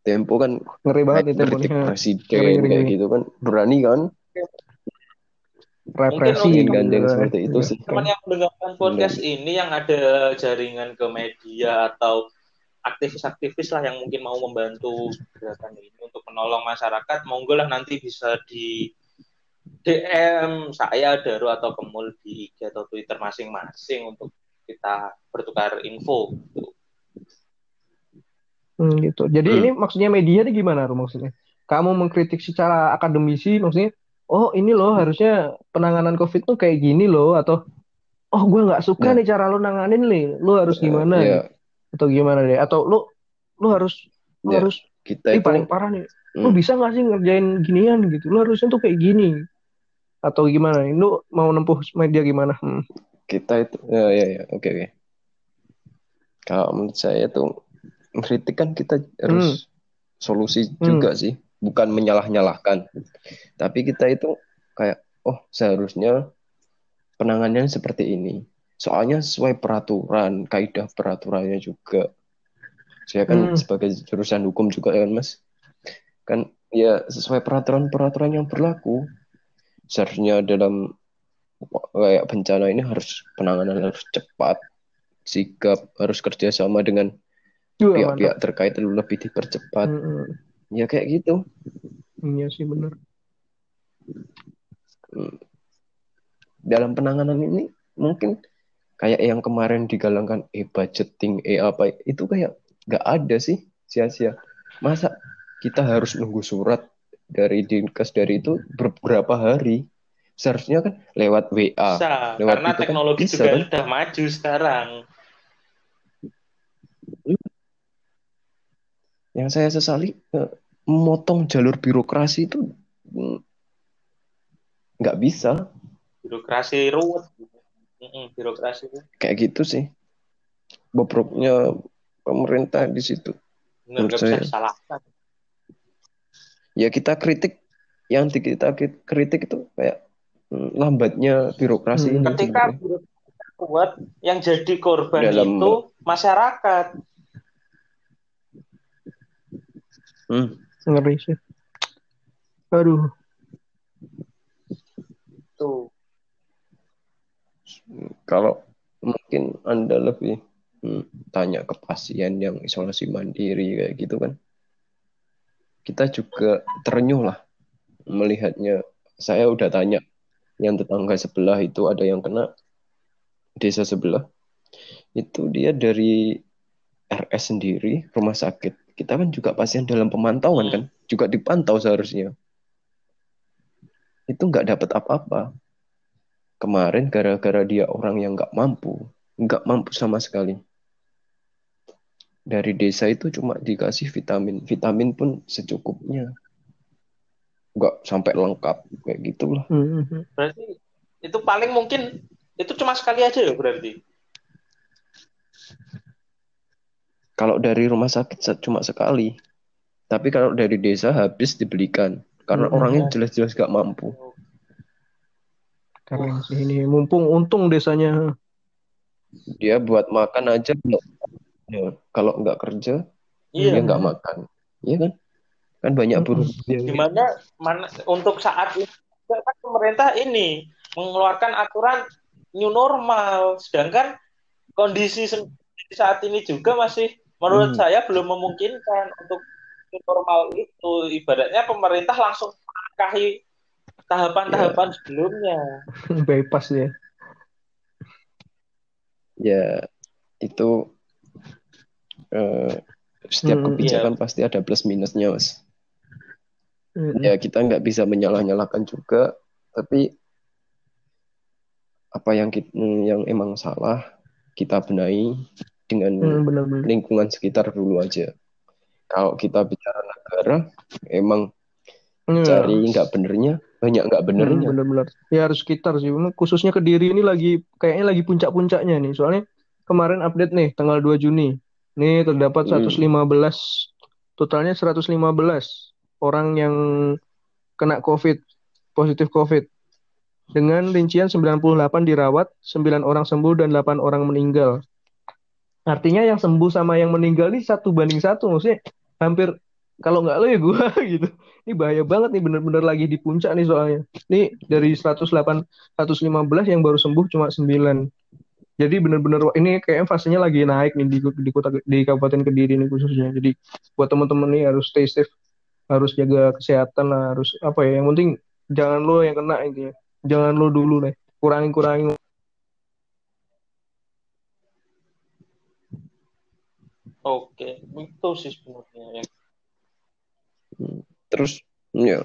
Tempo kan ngeri banget kritik boleh presiden Ngeri, ngeri, kayak gitu kan berani kan represi Mungkin gitu gandeng ya. seperti itu Iya. sih teman yang mendengarkan podcast ini yang ada jaringan ke media atau aktivis-aktivis lah yang mungkin mau membantu gerakan ini untuk menolong masyarakat, monggo lah nanti bisa di DM saya, Daru atau Kemul di IG atau Twitter masing-masing untuk kita bertukar info. gitu. Hmm, gitu. Jadi Hmm. ini maksudnya media ini gimana, Ru, maksudnya? Kamu mengkritik secara akademisi, maksudnya, oh ini loh harusnya penanganan COVID tuh kayak gini loh, atau oh gue nggak suka Nah. nih cara lo nanganin nih, lo harus gimana ya nih? atau gimana deh? Atau lo lo harus lo Ya, harus kita ini itu paling parah nih, lo Hmm. bisa nggak sih ngerjain ginian gitu? Lo harusnya tuh kayak gini, atau gimana? nih? Lo mau nempuh media gimana? Hmm. kita itu ya ya ya oke oke kalau menurut saya tuh kritik kan kita harus solusi Hmm. juga sih. Bukan menyalah-nyalahkan. Tapi kita itu kayak oh seharusnya penanganannya seperti ini. Soalnya sesuai peraturan kaidah peraturannya juga. Saya kan Hmm. sebagai jurusan hukum juga kan mas. Kan ya sesuai peraturan-peraturan yang berlaku seharusnya dalam kayak bencana ini harus penanganan harus cepat sigap harus kerjasama dengan pihak-pihak mantap. terkait lebih dipercepat Hmm, hmm. ya kayak gitu Iya sih bener. dalam penanganan ini mungkin kayak yang kemarin digalangkan eh budgeting eh apa itu kayak nggak ada sih sia-sia masa kita harus nunggu surat dari dinkes dari itu beberapa hari seharusnya kan lewat WA Bisa, lewat karena itu kan teknologi bisa, juga kan? sudah maju sekarang. Yang saya sesali eh, memotong jalur birokrasi itu mm, nggak bisa Birokrasi ruwet. Birokrasi kayak gitu sih bobroknya pemerintah di situ Menurut saya. disalahkan. ya kita kritik yang kita ki- kritik itu kayak mm, lambatnya birokrasi Hmm. ini Ketika birokrasi kuat, yang jadi korban Dalam- itu masyarakat. Hmm. Ngeri sih. Aduh. Tuh. kalau mungkin anda lebih hmm, tanya ke pasien yang isolasi mandiri kayak gitu kan kita juga terenyuh lah melihatnya saya udah tanya yang tetangga sebelah itu ada yang kena desa sebelah itu dia dari RS sendiri rumah sakit kita kan juga pasien dalam pemantauan kan. Juga dipantau seharusnya. Itu nggak dapat apa-apa. Kemarin gara-gara dia orang yang nggak mampu nggak mampu sama sekali. Dari desa itu cuma dikasih vitamin. Vitamin pun secukupnya. Nggak sampai lengkap kayak gitulah. Hmm, hmm. Berarti itu paling mungkin itu cuma sekali aja ya berarti. Kalau dari rumah sakit cuma sekali tapi kalau dari desa habis dibelikan karena Hmm, orangnya ya. jelas-jelas nggak mampu Keren sih ini. Mumpung untung desanya. Dia buat makan aja kalau ya, kalau nggak kerja Iya. dia nggak makan. Iya kan? Kan banyak buruh. Iya. Di mana mana untuk saat ini kan pemerintah ini mengeluarkan aturan new normal, sedangkan kondisi saat ini juga masih menurut Hmm. saya belum memungkinkan untuk normal itu. Ibaratnya pemerintah langsung melangkahi tahapan-tahapan Iya. sebelumnya. Bypass ya. Ya itu eh, setiap Hmm, kebijakan pasti ada plus minusnya, Mas. Mm-mm. Ya kita nggak bisa menyalah-nyalahkan juga, tapi apa yang kita, yang emang salah kita benahi dengan Hmm, benar-benar. lingkungan sekitar dulu aja. Kalau kita bicara negara, emang Iya. cari nggak benernya, banyak nggak Hmm, benernya. benar-benar. Ya harus sekitar sih. Khususnya Kediri ini lagi kayaknya lagi puncak-puncaknya nih. Soalnya kemarin update nih tanggal 2 Juni. Nih terdapat Hmm. 115 totalnya 115 orang yang kena COVID, positif COVID. Dengan rincian 98 dirawat, 9 orang sembuh dan 8 orang meninggal. Artinya yang sembuh sama yang meninggal ini satu banding satu. Maksudnya hampir kalau nggak lo ya gua gitu. Ini bahaya banget nih bener-bener lagi di puncak nih soalnya. Ini dari 108 115 yang baru sembuh cuma 9. Jadi bener-bener ini kayaknya fasenya lagi naik nih di, di kota di Kabupaten Kediri nih khususnya. Jadi buat teman-teman nih harus stay safe, harus jaga kesehatan lah, harus apa ya? Yang penting jangan lo yang kena intinya. Jangan lo dulu deh. Kurangin kurangin Oke, itu sih sebenarnya. Terus ya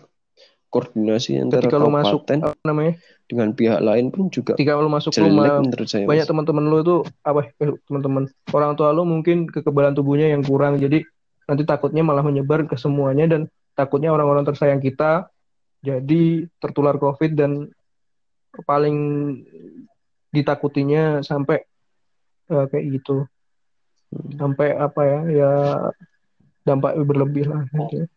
koordinasi antara ketika lo masuk apa namanya? dengan pihak lain pun juga Ketika lo masuk rumah saya. banyak teman-teman lu tuh apa eh, teman-teman orang tua lu mungkin kekebalan tubuhnya yang kurang jadi nanti takutnya malah menyebar ke semuanya dan takutnya orang-orang tersayang kita jadi tertular COVID dan paling ditakutinya sampai eh, kayak gitu sampai apa ya ya dampak berlebih lah gitu.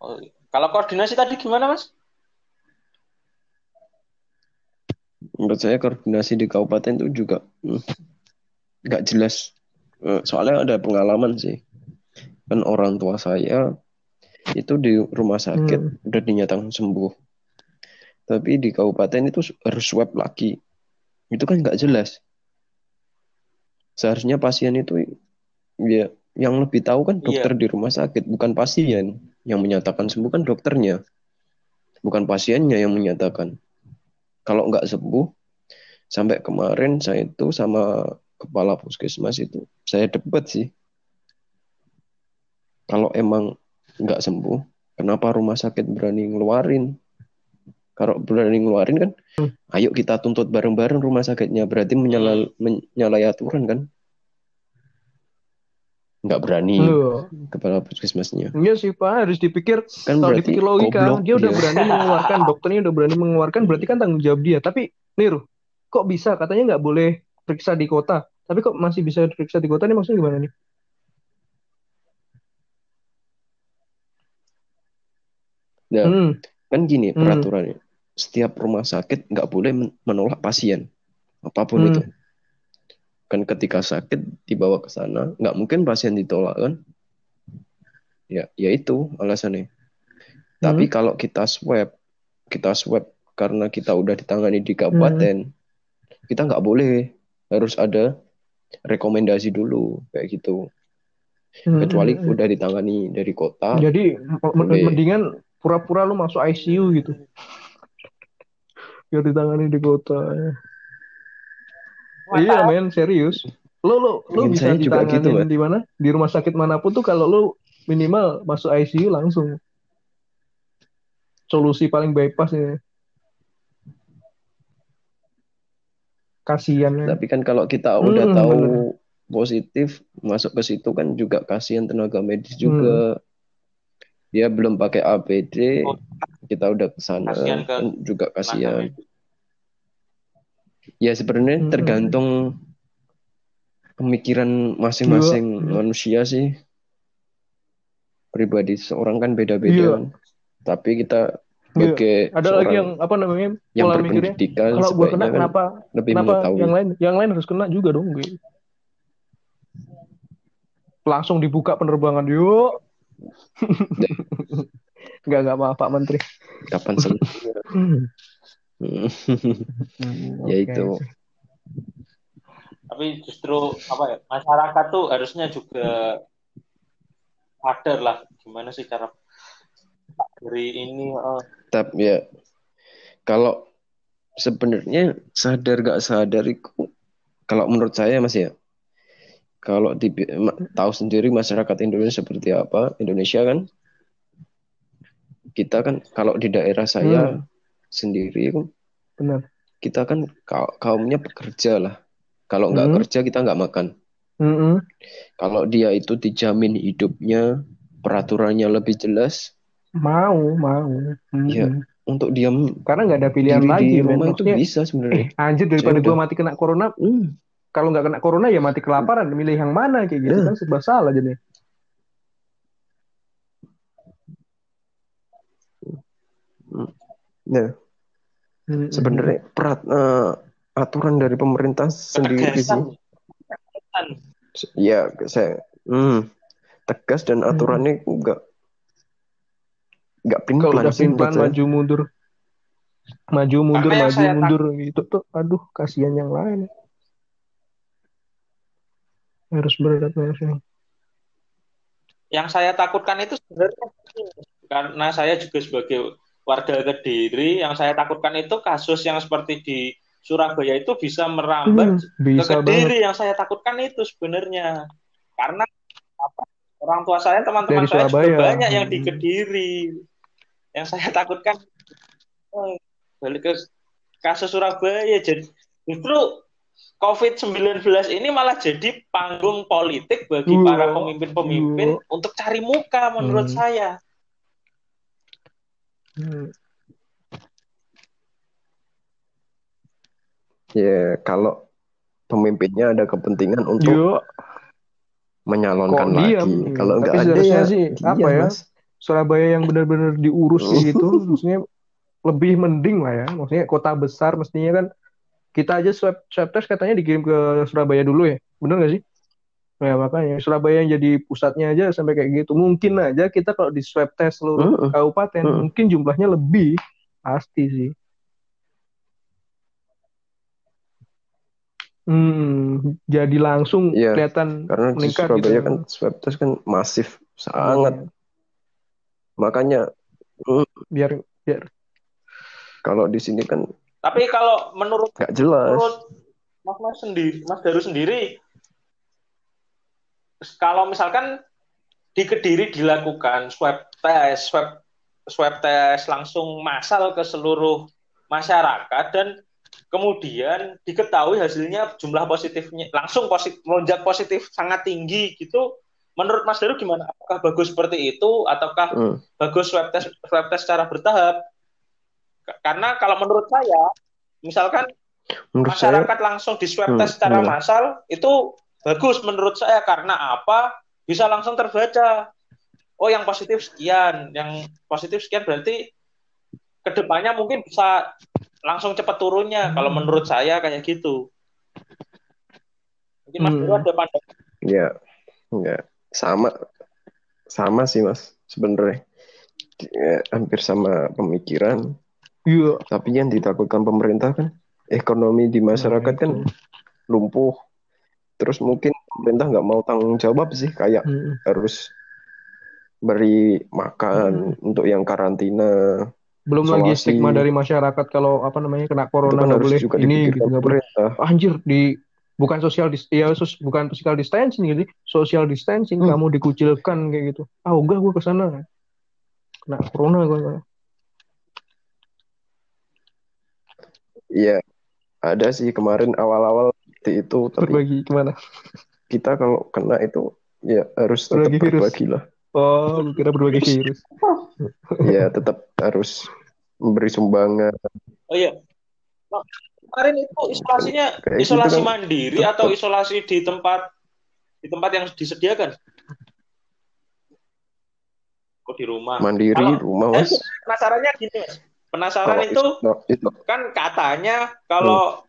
Oh, kalau koordinasi tadi gimana, Mas? Menurut saya koordinasi di kabupaten itu juga hmm, nggak jelas. Eh, Soalnya ada pengalaman sih. Kan orang tua saya itu di rumah sakit Hmm. udah dinyatakan sembuh. Tapi di kabupaten itu harus swab lagi. Itu kan nggak jelas. Seharusnya pasien itu ya yang lebih tahu kan dokter di rumah sakit, bukan pasien. Yang menyatakan sembuh kan dokternya. Bukan pasiennya yang menyatakan. Kalau nggak sembuh, sampai kemarin saya itu sama kepala puskesmas itu, saya debat sih. Kalau emang nggak sembuh, kenapa rumah sakit berani ngeluarin? Kalau berani ngeluarin kan, ayo kita tuntut bareng-bareng rumah sakitnya. Berarti menyala- menyalahi aturan kan? Nggak berani Loh, kepala puskesmasnya. Iya sih Pak, harus dipikir Kan kalau dipikir logika, goblok dia udah dia. berani mengeluarkan, dokternya udah berani mengeluarkan, berarti kan tanggung jawab dia. Tapi, Nir, kok bisa? Katanya nggak boleh periksa di kota. Tapi kok masih bisa periksa di kota nih maksudnya gimana nih? Nah, Hmm, kan gini Hmm. Setiap rumah sakit nggak boleh men- menolak pasien. Apa pun Hmm. itu. Kan ketika sakit dibawa ke sana, nggak mungkin pasien ditolak kan? Ya, ya itu alasannya. Tapi Hmm. kalau kita swab, kita swab karena kita udah ditangani di kabupaten, kita nggak boleh. Harus ada rekomendasi dulu kayak gitu. hmm, Kecuali hmm, hmm. udah ditangani dari kota, Jadi Boleh. mendingan pura-pura lu masuk ICU gitu. Biar ditangani di kota. Iya men, serius. Lu lu lu Ingin bisa juga gitu, Pak. di mana? Di rumah sakit mana pun tuh kalau lu minimal masuk ICU langsung. Solusi paling bypass ini. Kasian ya. Tapi kan kalau kita Hmm, udah tahu bener. positif masuk ke situ kan juga kasihan tenaga medis Hmm. Dia belum pakai APD, Oh. kita udah ke sana Kasihan ke kan juga kasihan. Ya sebenarnya Hmm. tergantung pemikiran masing-masing Iya. manusia sih. Pribadi seorang kan beda-beda Iya. kan. Tapi kita sebagai Ada lagi yang apa namanya yang pola mikirnya berpendidikan kalau gue kena kan kenapa lebih kenapa mengetahui. yang lain yang lain harus kena juga dong gue. Langsung dibuka penerbangan yuk. Enggak enggak apa Pak Menteri. Kapan selesai? Hmm, ya itu. Tapi justru apa ya masyarakat tuh harusnya juga sadar lah gimana sih cara dari ini eh, Tapi ya kalau sebenarnya sadar gak sadar itu kalau menurut saya Mas ya kalau di, tahu sendiri masyarakat Indonesia seperti apa Indonesia kan kita kan kalau di daerah saya Hmm. sendiri kan Benar. kita kan kau- kaumnya pekerja lah kalau nggak Hmm. kerja kita nggak makan Mm-mm. kalau dia itu dijamin hidupnya peraturannya lebih jelas Mau, mau. Mm-mm. Ya, untuk dia Karena nggak ada pilihan diri lagi, di men. rumah itu bisa sebenarnya eh, anjir daripada gue mati kena corona, Hmm. Kalau nggak kena corona ya mati kelaparan. Milih yang mana kayak gitu Ya. kan serba salah jadi. Nah, Mm-mm. sebenarnya perat, eh, aturan dari pemerintah sendiri sih. Ya, saya hmm, tegas dan Hmm. aturannya enggak Kalau udah sih plan menurut saya. maju mundur, maju mundur, maju mundur gitu tuh, aduh kasihan yang lain. Harus harusnya. Yang saya takutkan itu sebenarnya karena saya juga sebagai warga Kediri, yang saya takutkan itu kasus yang seperti di Surabaya itu bisa merambat Hmm, ke bisa banget. Kediri. Yang saya takutkan itu sebenarnya karena apa, orang tua saya, teman-teman saya juga banyak yang di Hmm. Kediri. Yang saya takutkan oh, balik ke kasus Surabaya jadi justru COVID-19 ini malah jadi panggung politik bagi Iya. para pemimpin-pemimpin untuk cari muka menurut Hmm. saya. Hmm. Ya, kalau pemimpinnya ada kepentingan untuk Yo, menyalonkan Kok lagi. diam? Kalau Tapi enggak ada ya sih, diam, apa ya? Mas. Surabaya yang benar-benar diurus gitu, maksudnya lebih mending lah ya. Maksudnya kota besar mestinya kan kita aja swab swab test katanya dikirim ke Surabaya dulu ya, bener nggak sih? Ya makanya Surabaya yang jadi pusatnya aja sampai kayak gitu. Mungkin aja kita kalau di swab test seluruh Mm-mm. kabupaten, Mm-mm. mungkin jumlahnya lebih pasti sih. Hmm, jadi langsung Iya, kelihatan Karena di meningkat Surabaya gitu. kan swab test kan masif sangat. Makanya mm, biar biar kalau di sini kan Tapi kalau menurut nggak jelas. menurut Mas Mas sendiri, Mas Daru sendiri, kalau misalkan di Kediri dilakukan swab test, swab swab test langsung massal ke seluruh masyarakat dan kemudian diketahui hasilnya jumlah positifnya langsung positif melonjak positif sangat tinggi gitu. Menurut Mas Daru gimana? Apakah bagus seperti itu ataukah Mm. bagus swab test swab test secara bertahap? Karena kalau menurut saya, misalkan Menurut saya masyarakat langsung di swab Hmm, test secara gimana? massal itu bagus menurut saya karena apa? Bisa langsung terbaca. Oh, yang positif sekian, yang positif sekian berarti ke depannya mungkin bisa langsung cepat turunnya. Kalau menurut saya kayak gitu. Mungkin Mas Hmm. Ada pandangan. ya nggak sama sama sih Mas sebenarnya. Ya, hampir sama pemikiran. Iya Tapi yang ditakutkan pemerintah kan ekonomi di masyarakat Nah, kan lumpuh. Terus mungkin pemerintah nggak mau tanggung jawab sih kayak Mm. harus beri makan untuk yang karantina. belum lagi stigma dari masyarakat kalau apa namanya kena corona kan nggak harus boleh juga ini gitu nggak boleh pemerintah. anjir di bukan social dis ya sos- bukan physical distancing gitu social distancing Hmm. kamu dikucilkan kayak gitu ah enggak gue ke sana kena corona gue Iya, ada sih kemarin awal-awal itu, tapi berbagi gimana kita kalau kena itu ya harus tetap Berbagi virus. berbagi lah. oh gue kira berbagi virus Ya tetap harus memberi sumbangan. Oh iya. Nah, kemarin itu isolasinya Kayak gitu isolasi kan mandiri tetap. atau isolasi di tempat di tempat yang disediakan? di rumah. mandiri Kalau- rumah Eh, mas penasarannya gini mas. Penasaran Kalau itu no, itu kan katanya kalau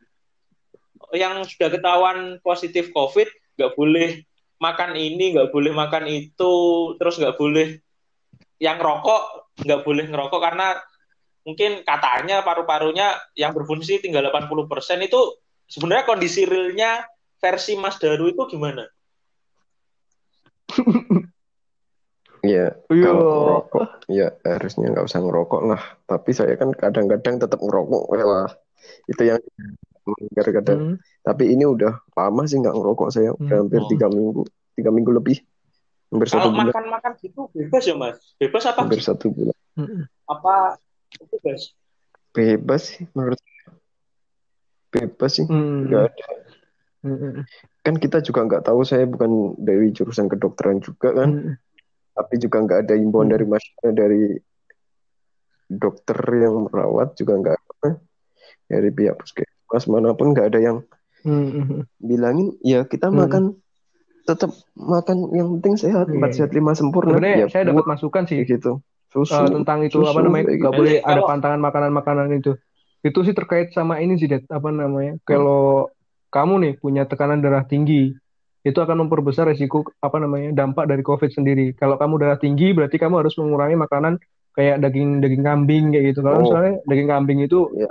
yang sudah ketahuan positif COVID nggak boleh makan ini, nggak boleh makan itu, terus nggak boleh yang rokok nggak boleh ngerokok karena mungkin katanya paru-parunya yang berfungsi tinggal 80% itu sebenarnya kondisi realnya versi Mas Daru itu gimana? ya Iya. kalau ngerokok ya harusnya nggak usah ngerokok lah tapi saya kan kadang-kadang tetap ngerokok wah itu yang kadang-kadang Hmm. tapi ini udah lama sih nggak ngerokok saya udah Hmm. hampir tiga minggu tiga minggu lebih hampir satu Kalau bulan makan-makan gitu bebas ya Mas? Bebas apa hampir satu bulan Hmm. apa bebas? bebas sih menurut saya. bebas sih Hmm. nggak ada Hmm. kan kita juga nggak tahu saya bukan dari jurusan kedokteran juga kan Hmm. Tapi juga nggak ada himbauan Hmm. dari masyarakat dari dokter yang merawat juga nggak ada dari pihak puskesmas mana pun nggak ada yang Hmm. bilangin ya kita Hmm. makan tetap makan yang penting sehat Iya, empat sehat lima sempurna Sebenarnya ya saya dapat masukan sih gitu susu eh, tentang itu susu, apa namanya nggak gitu. boleh ada pantangan makanan-makanan itu itu sih terkait sama ini sih Det apa namanya kalau kamu nih punya tekanan darah tinggi itu akan memperbesar resiko apa namanya dampak dari COVID sendiri. Kalau kamu darah tinggi berarti kamu harus mengurangi makanan kayak daging daging kambing kayak gitu. Kalau Oh. misalnya daging kambing itu Ya.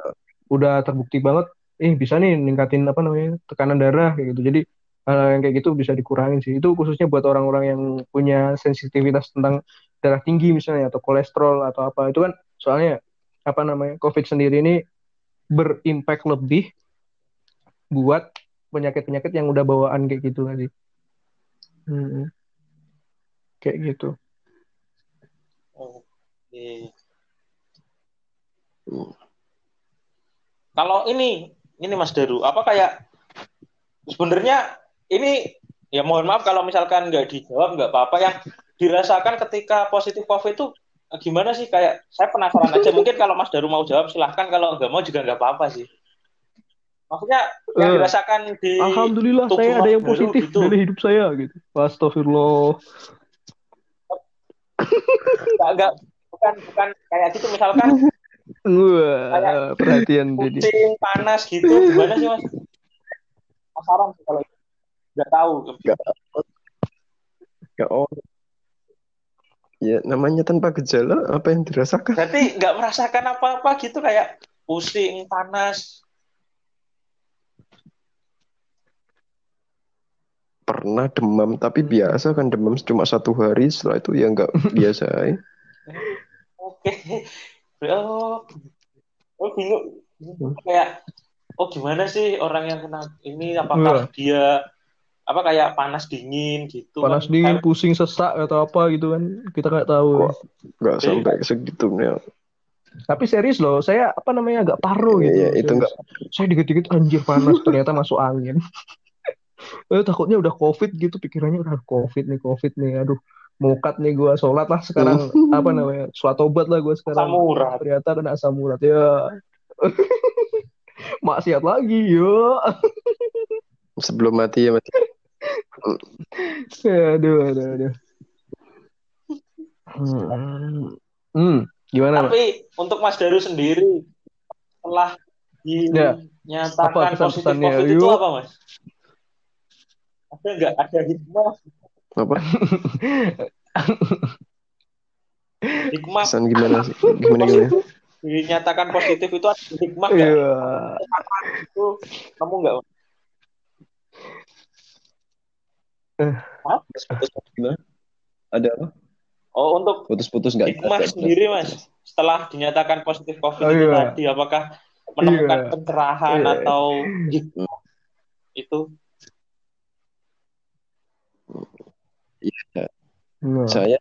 udah terbukti banget eh bisa nih ningkatin apa namanya tekanan darah kayak gitu. Jadi hal yang kayak gitu bisa dikurangin sih. Itu khususnya buat orang-orang yang punya sensitivitas tentang darah tinggi misalnya atau kolesterol atau apa. Itu kan soalnya apa namanya COVID sendiri ini berimpact lebih buat penyakit-penyakit yang udah bawaan kayak gitu tadi. Hmm. Kayak gitu. Oke. Kalau ini, ini Mas Daru, apa kayak sebenarnya ini ya mohon maaf kalau misalkan nggak dijawab nggak apa-apa yang dirasakan ketika positif COVID itu gimana sih kayak saya penasaran aja mungkin kalau Mas Daru mau jawab silahkan kalau nggak mau juga nggak apa-apa sih maksudnya yang Eh, dirasakan di Alhamdulillah tubuh saya ada yang positif gitu. dari hidup saya gitu. Astagfirullah. nggak nggak bukan bukan kayak gitu. Misalkan Wah, perhatian jadi. pusing panas gitu. Gimana sih mas? Penasaran sih kalau nggak tahu. Ya oh ya namanya tanpa gejala apa yang dirasakan? Berarti nggak merasakan apa-apa gitu kayak pusing panas pernah demam tapi Hmm. biasa kan demam cuma satu hari setelah itu ya nggak biasa ya. oke oh oh bingung kayak oh gimana sih orang yang kena ini apakah dia apa kayak panas dingin gitu Panas kan? dingin, pusing, sesak atau apa gitu kan. Kita nggak tahu. Kok nggak sampai segitunya Tapi serius loh, saya apa namanya agak parno gitu. Iya, itu Serius. nggak Saya dikit-dikit anjir panas, ternyata masuk angin. eh takutnya udah covid gitu, pikirannya udah covid nih, covid nih. Aduh, mukat nih gua sholat lah sekarang apa namanya, sholat tobat lah gua sekarang. Samurat. Ternyata kena asam urat ya. Maksiat lagi, yo. sebelum mati ya mati Aduh, aduh, aduh. Hmm, Hmm, gimana? Tapi untuk Mas Daru sendiri setelah Ya. dinyatakan Apa positif? COVID itu apa Mas? Ada nggak ada hikmah? apa Hikmah pesan gimana sih gimana gimana dinyatakan positif itu ada hikmah nggak? Iya. Itu kamu nggak? Gimana ada apa Oh untuk putus-putus nggak hikmah ada. sendiri Mas setelah dinyatakan positif COVID Oh, itu iya. tadi apakah menemukan Iya. pencerahan Iya. atau hikmah itu? Nah. saya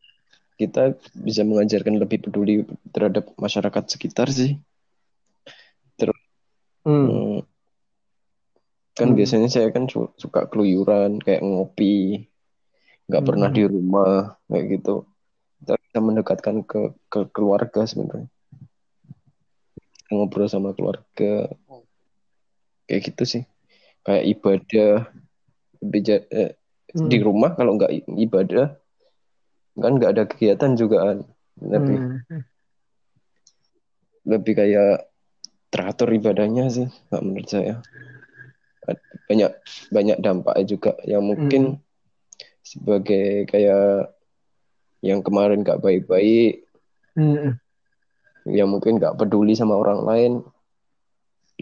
kita bisa mengajarkan lebih peduli terhadap masyarakat sekitar sih Hmm. Hmm. kan Hmm. biasanya saya kan su- suka keluyuran kayak ngopi nggak Hmm. pernah di rumah kayak gitu kita bisa mendekatkan ke ke keluarga sebenarnya ngobrol sama keluarga kayak gitu sih kayak ibadah lebih eh, Hmm. di rumah kalau nggak ibadah kan nggak ada kegiatan juga kan lebih Hmm. lebih kayak teratur ibadahnya sih kalau menurut saya banyak banyak dampaknya juga yang mungkin sebagai kayak yang kemarin gak baik-baik Hmm. yang mungkin gak peduli sama orang lain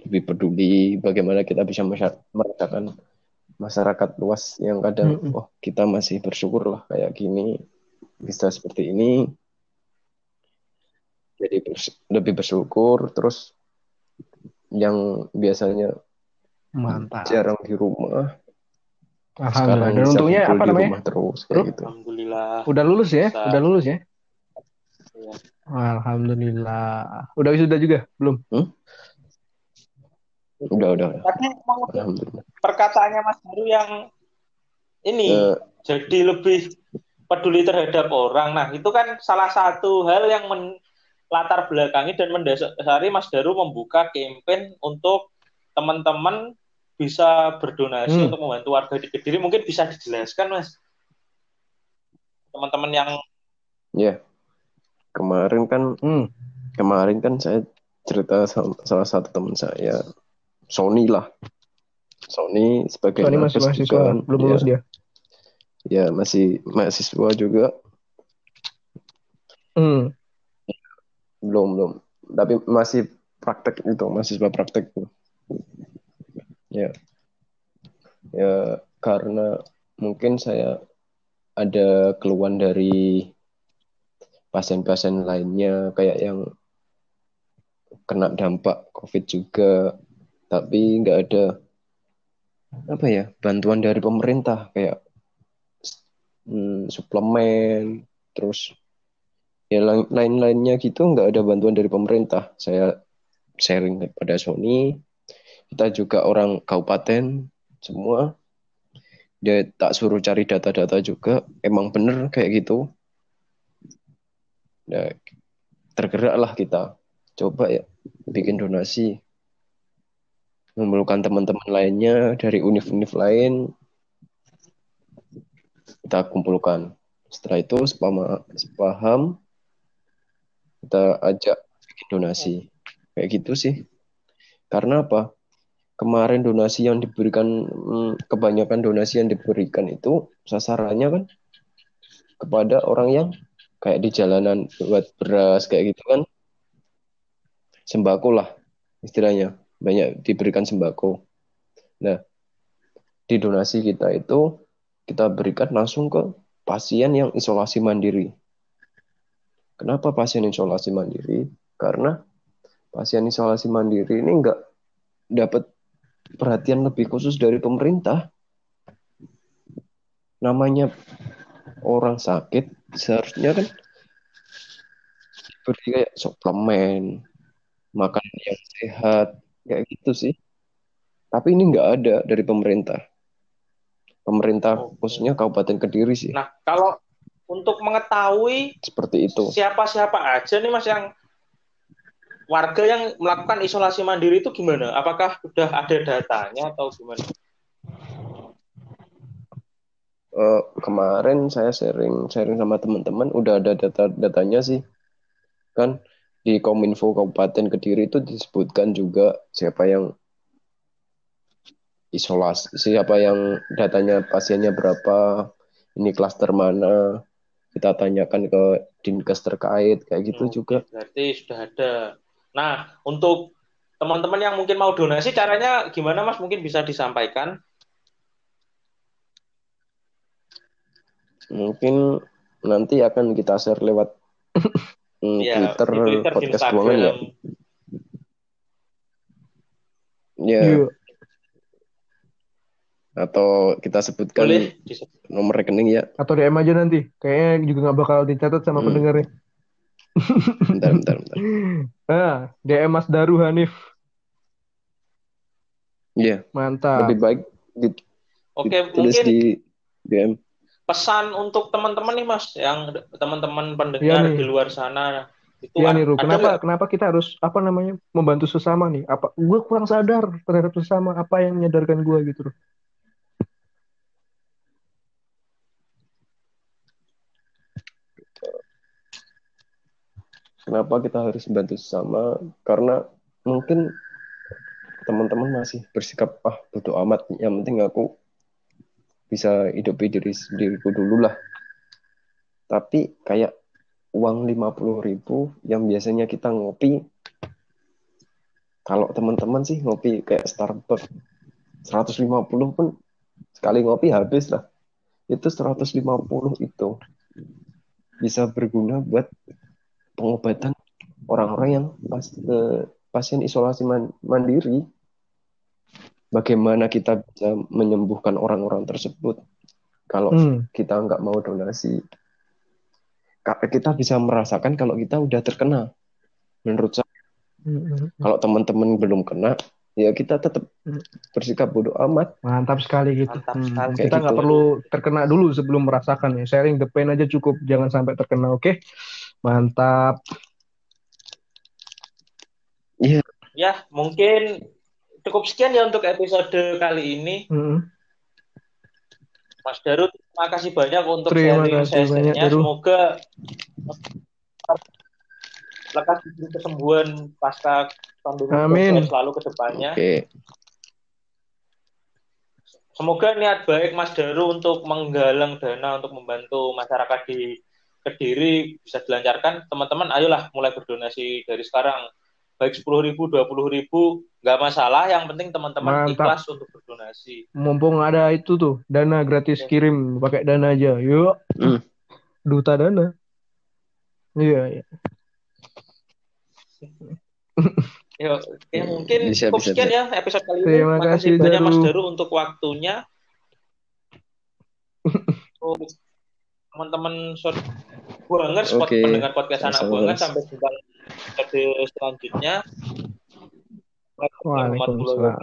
lebih peduli bagaimana kita bisa merasakan masyarakat luas yang kadang Mm-mm. oh kita masih bersyukur lah kayak gini bisa seperti ini jadi bers- lebih bersyukur terus yang biasanya Mantap. jarang di rumah Alhamdulillah. sekarang Dan bisa untungnya apa namanya? rumah terus kayak gitu Alhamdulillah. Udah lulus ya? Bisa. Udah lulus ya? Iya. Alhamdulillah. Udah wisuda juga? Belum? udah udah udah. Tadi mau perkataannya Mas Baru yang ini Eh, jadi lebih peduli terhadap orang. Nah, itu kan salah satu hal yang men- latar belakangi dan mendasari Mas Daru membuka campaign untuk teman-teman bisa berdonasi Hmm. untuk membantu warga di Kediri. Mungkin bisa dijelaskan, Mas. Teman-teman yang ya kemarin kan Hmm. kemarin kan saya cerita sama salah satu teman saya Sony lah. Sony sebagai Soalnya masih mahasiswa, juga kan. belum ya, lulus dia. ya masih mahasiswa juga. Hmm. belum belum. Tapi masih praktek itu mahasiswa praktek tuh ya. Ya karena mungkin saya ada keluhan dari pasien-pasien lainnya kayak yang kena dampak COVID juga tapi nggak ada apa ya bantuan dari pemerintah kayak hmm, suplemen terus ya lain- lain-lainnya gitu nggak ada bantuan dari pemerintah. Saya sharing pada Sony kita juga orang kabupaten semua dia tak suruh cari data-data juga. Emang bener kayak gitu. Nah, tergeraklah kita. Coba ya bikin donasi mengumpulkan teman-teman lainnya dari univ-univ lain. Kita kumpulkan. Setelah itu sepama, sepaham kita ajak bikin donasi. Kayak gitu sih. Karena apa? Kemarin donasi yang diberikan hmm, kebanyakan donasi yang diberikan itu sasarannya kan kepada orang yang kayak di jalanan buat beras kayak gitu kan. Sembako lah istilahnya banyak diberikan sembako. Nah di donasi kita itu kita berikan langsung ke pasien yang isolasi mandiri. Kenapa pasien isolasi mandiri? Karena pasien isolasi mandiri ini nggak dapat perhatian lebih khusus dari pemerintah. Namanya orang sakit seharusnya kan seperti kayak suplemen, makanan yang sehat, kayak gitu sih. Tapi ini nggak ada dari pemerintah. Pemerintah Oke. khususnya Kabupaten Kediri sih, Nah, kalau untuk mengetahui seperti itu. siapa-siapa aja nih Mas yang warga yang melakukan isolasi mandiri itu gimana? Apakah sudah ada datanya atau gimana? Eh, kemarin saya sharing sharing sama teman-teman udah ada data-datanya sih kan di Kominfo Kabupaten Kediri itu disebutkan juga siapa yang isolasi siapa yang datanya pasiennya berapa ini klaster mana kita tanyakan ke dinkes terkait kayak gitu Oke, juga Berarti sudah ada. Nah, untuk teman-teman yang mungkin mau donasi, caranya gimana Mas? Mungkin bisa disampaikan. mungkin nanti akan kita share lewat Ya, Twitter, di Twitter, podcast keuangan ya ya Iya. atau kita sebutkan Boleh nomor rekening ya Atau DM aja nanti. Kayaknya juga nggak bakal dicatat sama Hmm. pendengarnya. bentar bentar bentar Nah, DM Mas Daru Hanif. Iya, Mantap. lebih baik di- Oke, mungkin di DM. Pesan untuk teman-teman nih Mas, yang teman-teman pendengar nih. di luar sana. Itu Iya a- nih Ru, ada kenapa kenapa kita harus apa namanya membantu sesama nih? Apa gue kurang sadar terhadap sesama apa yang menyadarkan gue gitu Ru? kenapa kita harus bantu sesama karena mungkin teman-teman masih bersikap ah bodo amat yang penting aku bisa hidupi diri sendiriku dulu lah tapi kayak uang 50 ribu yang biasanya kita ngopi kalau teman-teman sih ngopi kayak Starbucks 150 pun sekali ngopi habis lah itu 150 itu bisa berguna buat pengobatan orang-orang yang pas, eh, pasien isolasi man- mandiri. Bagaimana kita bisa menyembuhkan orang-orang tersebut kalau Hmm. kita nggak mau donasi? Kita bisa merasakan kalau kita udah terkena. Menurut saya, Hmm. kalau teman-teman belum kena, ya kita tetap Hmm. bersikap bodoh amat. Mantap sekali gitu. Mantap Hmm, sekali. Kita nggak gitu. perlu terkena dulu sebelum merasakan ya. Sharing the pain aja cukup, jangan sampai terkena. Oke, mantap. Iya, Ya, mungkin cukup sekian ya untuk episode kali ini. Hmm. Mas Daru, terima kasih banyak untuk Terima sharing kasih banyak, sesinya. Daru. Semoga lekas diberi kesembuhan pasca pandemi Amin. selalu ke depannya. oke. Semoga niat baik Mas Daru untuk menggalang dana untuk membantu masyarakat di Kediri bisa dilancarkan. Teman-teman, ayolah mulai berdonasi dari sekarang. Baik 10 ribu, 20 ribu, nggak masalah. Yang penting teman-teman Mantap. ikhlas untuk berdonasi. Mumpung ada itu tuh, dana gratis kirim, pakai dana aja. Yuk, Hmm. duta dana. Iya, iya. Ya, oke, mungkin Bisa, cukup bisa, sekian bisa. ya episode kali ini. Terima kasih kasih, banyak Mas Daru. Daru untuk waktunya. Untuk teman-teman short buangers Oke. pendengar podcast anak Sama-sama, Mas. sampai jumpa episode selanjutnya. Waalaikumsalam.